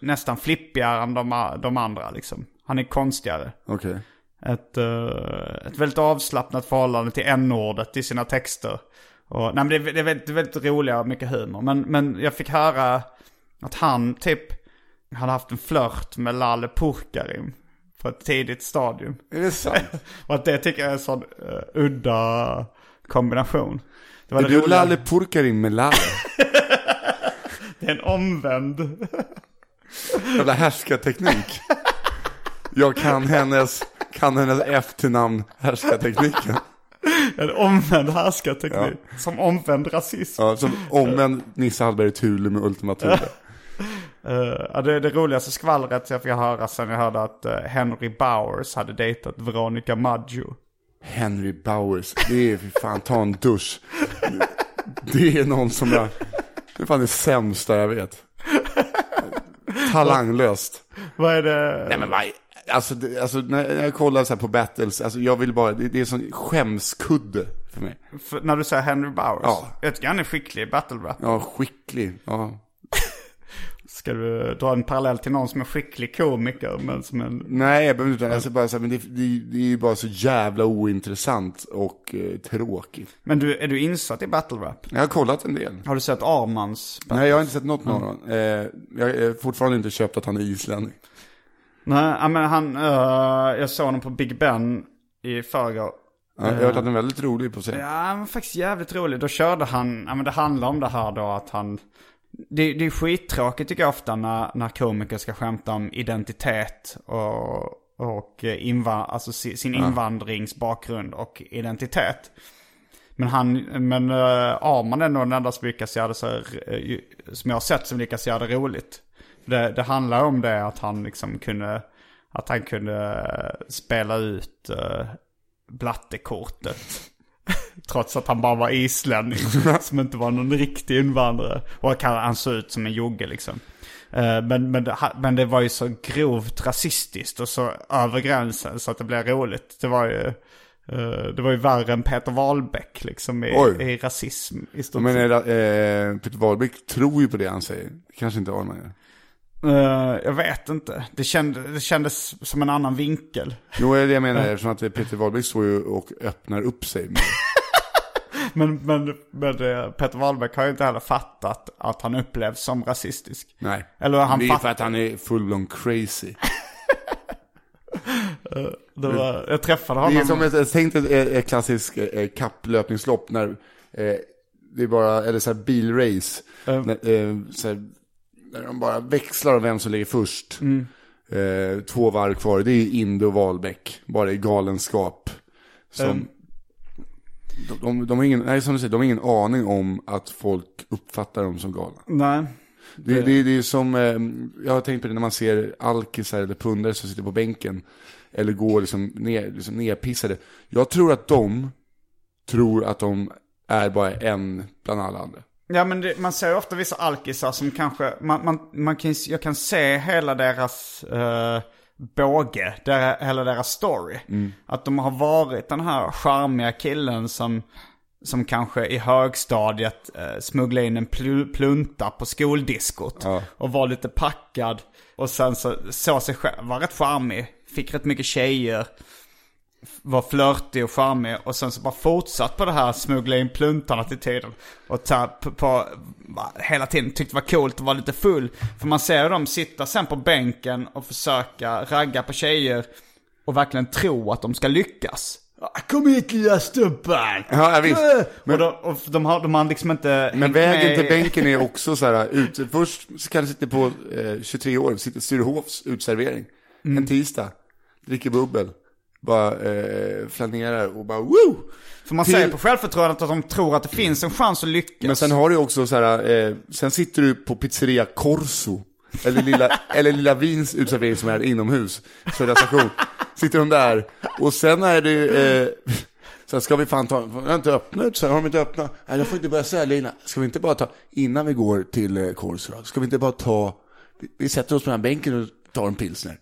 Speaker 1: nästan flippigare än de, de andra liksom. Han är konstigare.
Speaker 2: Okej.
Speaker 1: Ett, eh, ett väldigt avslappnat förhållande till n-ordet i sina texter. Och, nej, men det, är- det, är väldigt, väldigt roliga och mycket humor. Men, men jag fick höra att han typ hade haft en flört med Lalle Porkarim på ett tidigt stadium.
Speaker 2: Är det sant?
Speaker 1: Och att det tycker jag är en sån uh, udda kombination. Det var
Speaker 2: Är
Speaker 1: det
Speaker 2: du
Speaker 1: roliga.
Speaker 2: Lalle Purkarin med Lalle?
Speaker 1: Det är en omvänd.
Speaker 2: Jävla härskarteknik. Jag kan hennes, kan hennes efternamn härskartekniken.
Speaker 1: En omvänd härskarteknik. Som omvänd rasism.
Speaker 2: Ja, som omvänd Nisse Hallberg Thule med Ultima Thule.
Speaker 1: Ja, det det roligaste skvallret jag fick höra sen jag hörde att eh, Henry Bowers hade dejtat Veronica Maggio.
Speaker 2: Henry Bowers, det är för fan, ta en dusch. Det är någon som jag, det är fan det sämsta jag vet. Talanglöst.
Speaker 1: Vad är det?
Speaker 2: Nej men vad, alltså, det, alltså när jag kollar så här på battles, alltså jag vill bara, det, det är en sån skämskudde för mig.
Speaker 1: För, när du säger Henry Bowers?
Speaker 2: Ja.
Speaker 1: Jag tycker han är skicklig i battle rap.
Speaker 2: Ja, skicklig, ja.
Speaker 1: Ska du dra en parallell till någon som är skicklig komiker men som en...
Speaker 2: Nej, jag behöver inte, alltså bara så här, men det, det, det är ju bara så jävla ointressant och eh, tråkigt.
Speaker 1: Men du, är du insatt i battle rap?
Speaker 2: Jag har kollat en del.
Speaker 1: Har du sett Armans?
Speaker 2: Nej, jag har inte sett något med honom. Eh, jag har fortfarande inte köpt att han är islänning.
Speaker 1: Nej, men han, eh, jag såg honom på Big Ben i förrgår.
Speaker 2: Ja, jag har hört att han är väldigt rolig på scen.
Speaker 1: Ja, han var faktiskt jävligt rolig. Då körde han, ja men det handlar om det här då att han... Det, det är skittråkigt tycker jag ofta när, när komiker ska skämta om identitet och, och inva, alltså si- sin invandringsbakgrund och identitet. Men han, men uh, Arman är nog den enda som lyckas göra det så, eh, som jag har sett som lyckas göra det roligt. Det, det handlar om det att han liksom kunde, att han kunde eh, spela ut uh, blattekortet. Trots att han bara var islänning. som inte var någon riktig invandrare. Och han, såg ut som en jogge liksom. Eh, Men, men, det, men det var ju så grovt rasistiskt och så över gränsen så att det blev roligt. Det var ju, eh, det var ju värre än Peter Wahlbeck liksom i,
Speaker 2: Oj.
Speaker 1: i rasism i stort
Speaker 2: Men
Speaker 1: sett.
Speaker 2: eh, eh, Peter Wahlbeck tror ju på det han säger. Kanske inte Arman
Speaker 1: Eh, jag vet inte. Det, kände, det kändes som en annan vinkel.
Speaker 2: Jo, det är det jag menar, eftersom att Peter Wahlbeck står ju och öppnar upp sig.
Speaker 1: Men, men, men eh, Peter Wahlbeck har ju inte heller fattat att han upplevs som rasistisk.
Speaker 2: Nej,
Speaker 1: Eller han
Speaker 2: det är
Speaker 1: fatt-
Speaker 2: för att han är full-blown crazy.
Speaker 1: Det var, jag träffade
Speaker 2: Det
Speaker 1: honom.
Speaker 2: är som ett, tänk ett, klassiskt eh, kapplöpningslopp när eh, det är bara, eller så här bilrace.
Speaker 1: Mm.
Speaker 2: När, eh, så här, när de bara växlar om vem som ligger först.
Speaker 1: Mm.
Speaker 2: Eh, två varv kvar, det är Inde och Wahlbeck. Bara i galenskap. Som,
Speaker 1: Mm.
Speaker 2: de, de, de, har ingen, nej, som du säger, de har ingen aning om att folk uppfattar dem som galna.
Speaker 1: Nej.
Speaker 2: Det, det, det är som, eh, jag har tänkt på det när man ser alkisar eller pundare som sitter på bänken. Eller går liksom, ner, liksom nerpissade. Jag tror att de tror att de är bara en bland alla andra.
Speaker 1: Ja men det, man ser ofta vissa alkisar som kanske, man, man, man kan, jag kan se hela deras eh, båge, der, hela deras story. Att de har varit den här charmiga killen som, som kanske i högstadiet eh, smugglade in en pl- plunta på skoldiskot. Och var lite packad. Och sen så såg sig själv, var rätt charmig, fick rätt mycket tjejer var flörtig och charmig och sen så bara fortsatt på det här smuggla in pluntan-attityden. Och ta på, på, hela tiden tyckte det var coolt att vara lite full. För man ser dem sitta sen på bänken och försöka ragga på tjejer och verkligen tro att de ska lyckas. Ah, Kom hit lilla stubben!
Speaker 2: Ja, visst.
Speaker 1: Men, och de, och de, har, de har liksom inte
Speaker 2: Men vägen
Speaker 1: med
Speaker 2: till
Speaker 1: i-
Speaker 2: bänken är också så här, ut, först så kan du sitta på eh, 23 år, sitter Sturehofs utservering. En tisdag, dricker bubbel, bara eh, flanerar och bara woo!
Speaker 1: För man
Speaker 2: till-
Speaker 1: ser på självförtroendet att de tror att det finns en chans att lyckas.
Speaker 2: Men sen har du också så här, eh, sen sitter du på pizzeria Corso. Eller lilla, eller lilla Vins utservering som är inomhus, Södra station. Sitter de där, och sen är det, eh, så här, ska vi fan ta, har inte öppnat, så har de inte öppnat? Nej, jag får inte börja sälja innan. Ska vi inte bara ta, innan vi går till eh, Corso då, ska vi inte bara ta, vi, vi sätter oss på den här bänken och tar en pilsner.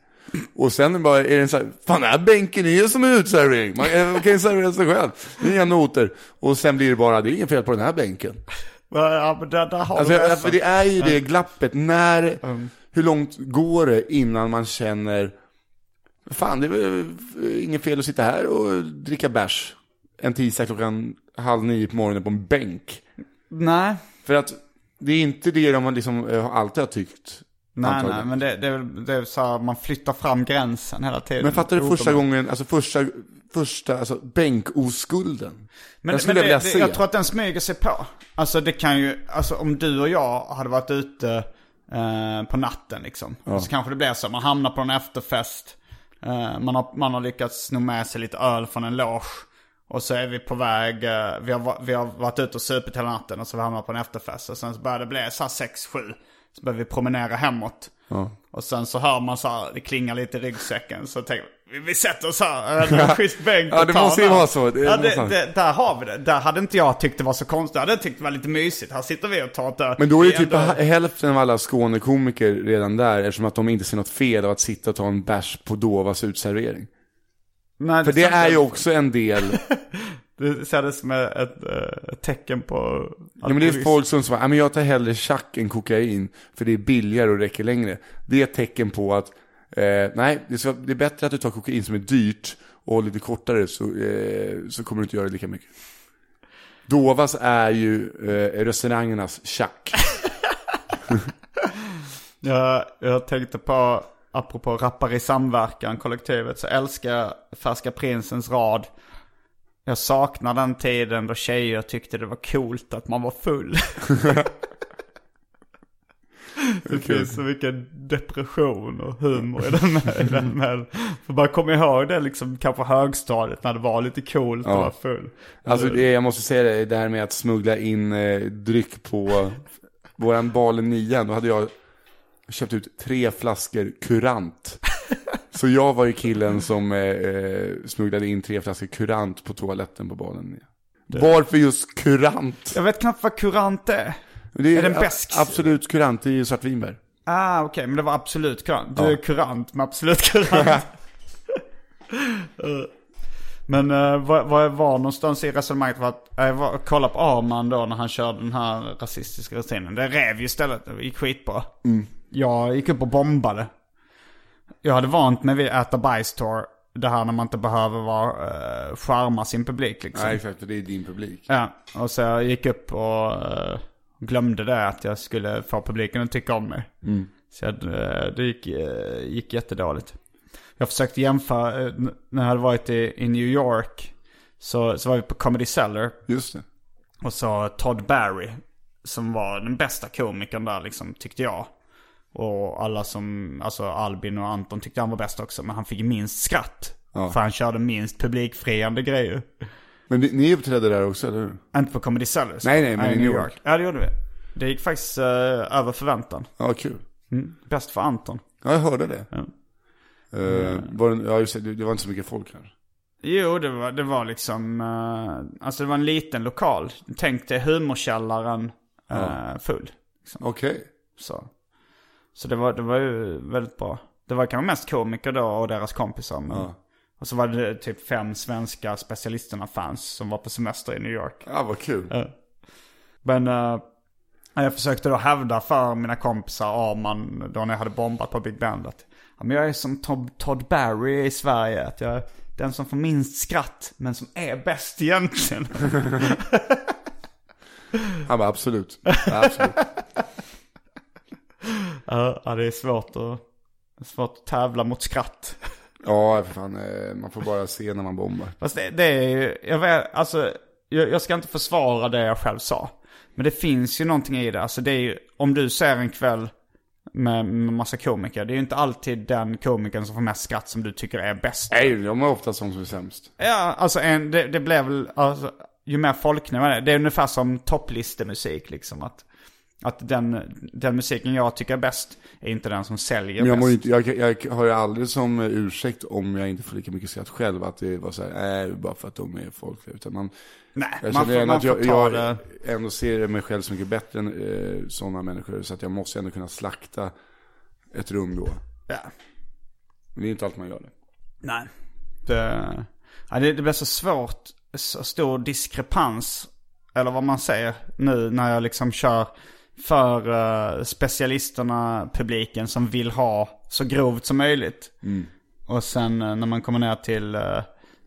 Speaker 2: Och sen bara är det så här, fan den här bänken är ju som en utservering. Man, eh, kan ju servera sig själv. Det är inga noter. Och sen blir det bara, det är inget fel på den här bänken.
Speaker 1: Ja, men där, där har
Speaker 2: Alltså,
Speaker 1: du
Speaker 2: för det är ju det glappet, när, hur långt går det innan man känner, fan det är väl inget fel att sitta här och dricka bärs en tisdag klockan halv nio på morgonen på en bänk.
Speaker 1: Nej,
Speaker 2: För att det är inte det de liksom, eh, alltid har tyckt.
Speaker 1: Nej,
Speaker 2: antagligen.
Speaker 1: nej, men det, det, det är så här, man flyttar fram gränsen hela tiden.
Speaker 2: Men fattar du första gången, alltså första, första, alltså bänkoskulden?
Speaker 1: Men,
Speaker 2: Den
Speaker 1: men
Speaker 2: jag
Speaker 1: det,
Speaker 2: se.
Speaker 1: det, jag tror att den smyger sig på. Alltså det kan ju, alltså om du och jag hade varit ute eh, på natten liksom. Och så kanske det blir så, man hamnar på en efterfest. Eh, man, har, man har lyckats sno med sig lite öl från en loge. Och så är vi på väg, eh, vi, har, vi har varit ute och supit hela natten och så har vi hamnat på en efterfest. Och sen så börjar det bli så här 6-7. Så börjar vi promenera hemåt. Och sen så hör man så här, det klingar lite i ryggsäcken. Så tänker vi, vi sätter oss här, en schysst bänk
Speaker 2: Ja,
Speaker 1: och
Speaker 2: det
Speaker 1: tar
Speaker 2: måste ju
Speaker 1: den
Speaker 2: vara så. Det
Speaker 1: ja, det, det, där har vi det. Där hade inte jag tyckt det var så konstigt. Jag hade tyckt det var lite mysigt. Här sitter vi och tar ett öl.
Speaker 2: Men då är det
Speaker 1: Vi
Speaker 2: typ
Speaker 1: ändå-
Speaker 2: hälften av alla Skånekomiker redan där, eftersom att de inte ser något fel av att sitta och ta en bärs på Dovas utservering.
Speaker 1: Nej,
Speaker 2: För det är ju också en del,
Speaker 1: Det det som ett, ett, eh, ett tecken på...
Speaker 2: ja, men det är folk som "Ja, men jag tar hellre tjack än kokain, för det är billigare och räcker längre. Det är ett tecken på att, eh, nej, det är, så, det är bättre att du tar kokain som är dyrt och lite kortare, så, eh, så kommer du inte göra det lika mycket. Dovas är ju eh, restaurangernas tjack.
Speaker 1: Jag, jag tänkte på, apropå rappare i samverkan, kollektivet, så älskar Färska Prinsens rad. Jag saknar den tiden då tjejer tyckte det var coolt att man var full. det finns så mycket depression och humor i den med. I den med. För man kommer ihåg det liksom kanske högstadiet när det var lite coolt att
Speaker 2: Ja.
Speaker 1: vara full.
Speaker 2: Alltså det, jag måste säga det, det här med att smuggla in eh, dryck på våran balen nian, då hade jag köpt ut tre flaskor kurant. Så jag var ju killen som eh, eh, smugglade in tre flaskor kurant på toaletten på nian. Varför just kurant?
Speaker 1: Jag vet knappt vad kurant är.
Speaker 2: Det
Speaker 1: Är den
Speaker 2: a-
Speaker 1: besk?
Speaker 2: Absolut kurant, det är ju svartvinbär.
Speaker 1: Ah, okej, men det var absolut kurant. Du
Speaker 2: Ja.
Speaker 1: är kurant med absolut kurant. Eh, men uh, var, var jag var någonstans i resonemanget var att jag var, kollade på Arman då när han körde den här rasistiska rutinen. Det rev ju istället, det gick skitbra. Jag gick upp och bombade. Jag hade vant mig vid att äta bajstorr. Det här när man inte behöver vara, uh, charma sin publik liksom.
Speaker 2: Nej exakt, för det är din publik.
Speaker 1: Ja, och så jag gick upp och eh, glömde det att jag skulle få publiken att tycka om mig. Så jag, eh, det gick, uh, gick jättedåligt. Jag försökte jämföra, eh, när jag hade varit i, i New York så, så var vi på Comedy Cellar
Speaker 2: Just det.
Speaker 1: och så Todd Barry som var den bästa komikern där liksom tyckte jag. Och alla som, alltså Albin och Anton tyckte han var bäst också men han fick minst skratt.
Speaker 2: Ja.
Speaker 1: För han körde minst publikfriande grejer.
Speaker 2: Men ni, uppträdde där också, eller hur?
Speaker 1: Inte på Comedy Cellar. så-
Speaker 2: Nej, nej, men i New York.
Speaker 1: Ja, det gjorde vi. Det gick faktiskt eh, över förväntan.
Speaker 2: Ja, kul.
Speaker 1: Mm. Bäst för Anton.
Speaker 2: Ja, jag hörde det.
Speaker 1: Ja.
Speaker 2: Eh, var det, ja, just det, det var inte så mycket folk här.
Speaker 1: Jo, det var, det var liksom, eh, alltså det var en liten lokal. Tänk dig humorkällaren uh, full.
Speaker 2: Okej.
Speaker 1: Så, så det, var, det var ju väldigt bra. Det var kanske mest komiker då och deras kompisar. Men,
Speaker 2: Ja.
Speaker 1: Och så var det typ fem svenska specialisterna-fans som var på semester i New York.
Speaker 2: Ja, vad kul.
Speaker 1: Men eh, jag försökte då hävda för mina kompisar Arman då när jag hade bombat på Big Band att ja, men jag är som Todd, Todd Barry i Sverige. Att jag är den som får minst skratt men som är bäst egentligen.
Speaker 2: Han bara absolut. Ja, absolut.
Speaker 1: Ja, det är svårt att, svårt att tävla mot skratt.
Speaker 2: Ja, för fan. eh, Man får bara se när man bombar.
Speaker 1: Fast det, det är ju, jag vet, alltså, jag, jag ska inte försvara det jag själv sa. Men det finns ju någonting i det. Alltså det är ju, om du ser en kväll med, med massa komiker. Det är ju inte alltid den komikern som får mest skratt som du tycker är bäst.
Speaker 2: Nej, de är ofta som som är sämst.
Speaker 1: Ja, alltså en, det, det blev väl, alltså, ju mer folk man är, det är ungefär som topplistemusik liksom. Att, att den, den musiken jag tycker är bäst är inte den som säljer
Speaker 2: jag,
Speaker 1: bäst.
Speaker 2: inte, jag, jag har ju aldrig som ursäkt om jag inte får lika mycket skratt själv. Att det var så här, nej, bara för att de är folk. Utan man,
Speaker 1: Nej,
Speaker 2: jag
Speaker 1: man får, man
Speaker 2: att jag,
Speaker 1: ta
Speaker 2: jag
Speaker 1: det.
Speaker 2: ändå ser mig själv så mycket bättre än eh, sådana människor. Så att jag måste ändå kunna slakta ett rum då.
Speaker 1: Ja.
Speaker 2: Men det är inte allt man gör det.
Speaker 1: Nej. Det, ja, det, det blir så svårt, så stor diskrepans eller vad man säger, nu när jag liksom kör för uh, specialisterna, publiken som vill ha så grovt som möjligt. Och sen uh, när man kommer ner till uh,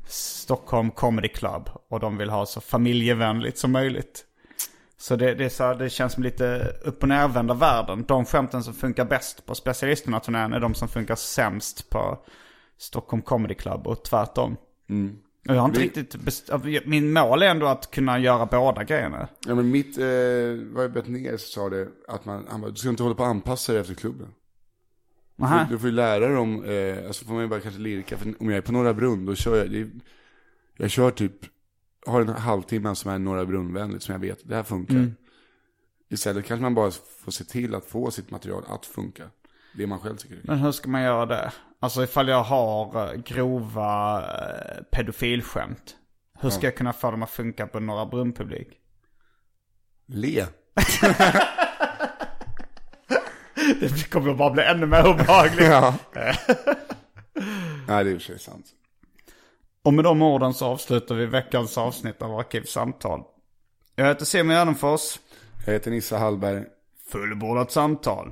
Speaker 1: Stockholm Comedy Club och de vill ha så familjevänligt som möjligt. Så det, det, så, det känns som lite upp och nervända världen. De skämten som funkar bäst på specialisterna-turnén är de som funkar sämst på Stockholm Comedy Club och tvärtom. Och jag har inte
Speaker 2: Vi-
Speaker 1: riktigt best- Min mål är ändå att kunna göra båda grejerna.
Speaker 2: Ja men mitt, eh, vad jag bett ner så sa det att man, han bara, du ska inte hålla på att anpassa dig efter klubben.
Speaker 1: Aha.
Speaker 2: Du får ju lära dig om, eh, alltså får man ju bara kanske lirka, för om jag är på Norra Brunn då kör jag, det jag kör typ, har en halvtimme som är Norra Brunnvänligt som jag vet, det här funkar. Istället kanske man bara får se till att få sitt material att funka. Det man själv tycker
Speaker 1: Men hur ska man göra det? Alltså ifall jag har eh, grova eh, pedofilskämt. Hur ska jag kunna få dem att funka på Norra Brunn-publik?
Speaker 2: Le.
Speaker 1: Det kommer bara bli ännu mer obehagligt.
Speaker 2: Ja. Nej det är för sig sant.
Speaker 1: Och med de orden så avslutar vi veckans avsnitt av Arkivsamtal. Jag heter Simon Gärdenfors.
Speaker 2: Jag heter Nissa Hallberg.
Speaker 1: Fullbordat samtal.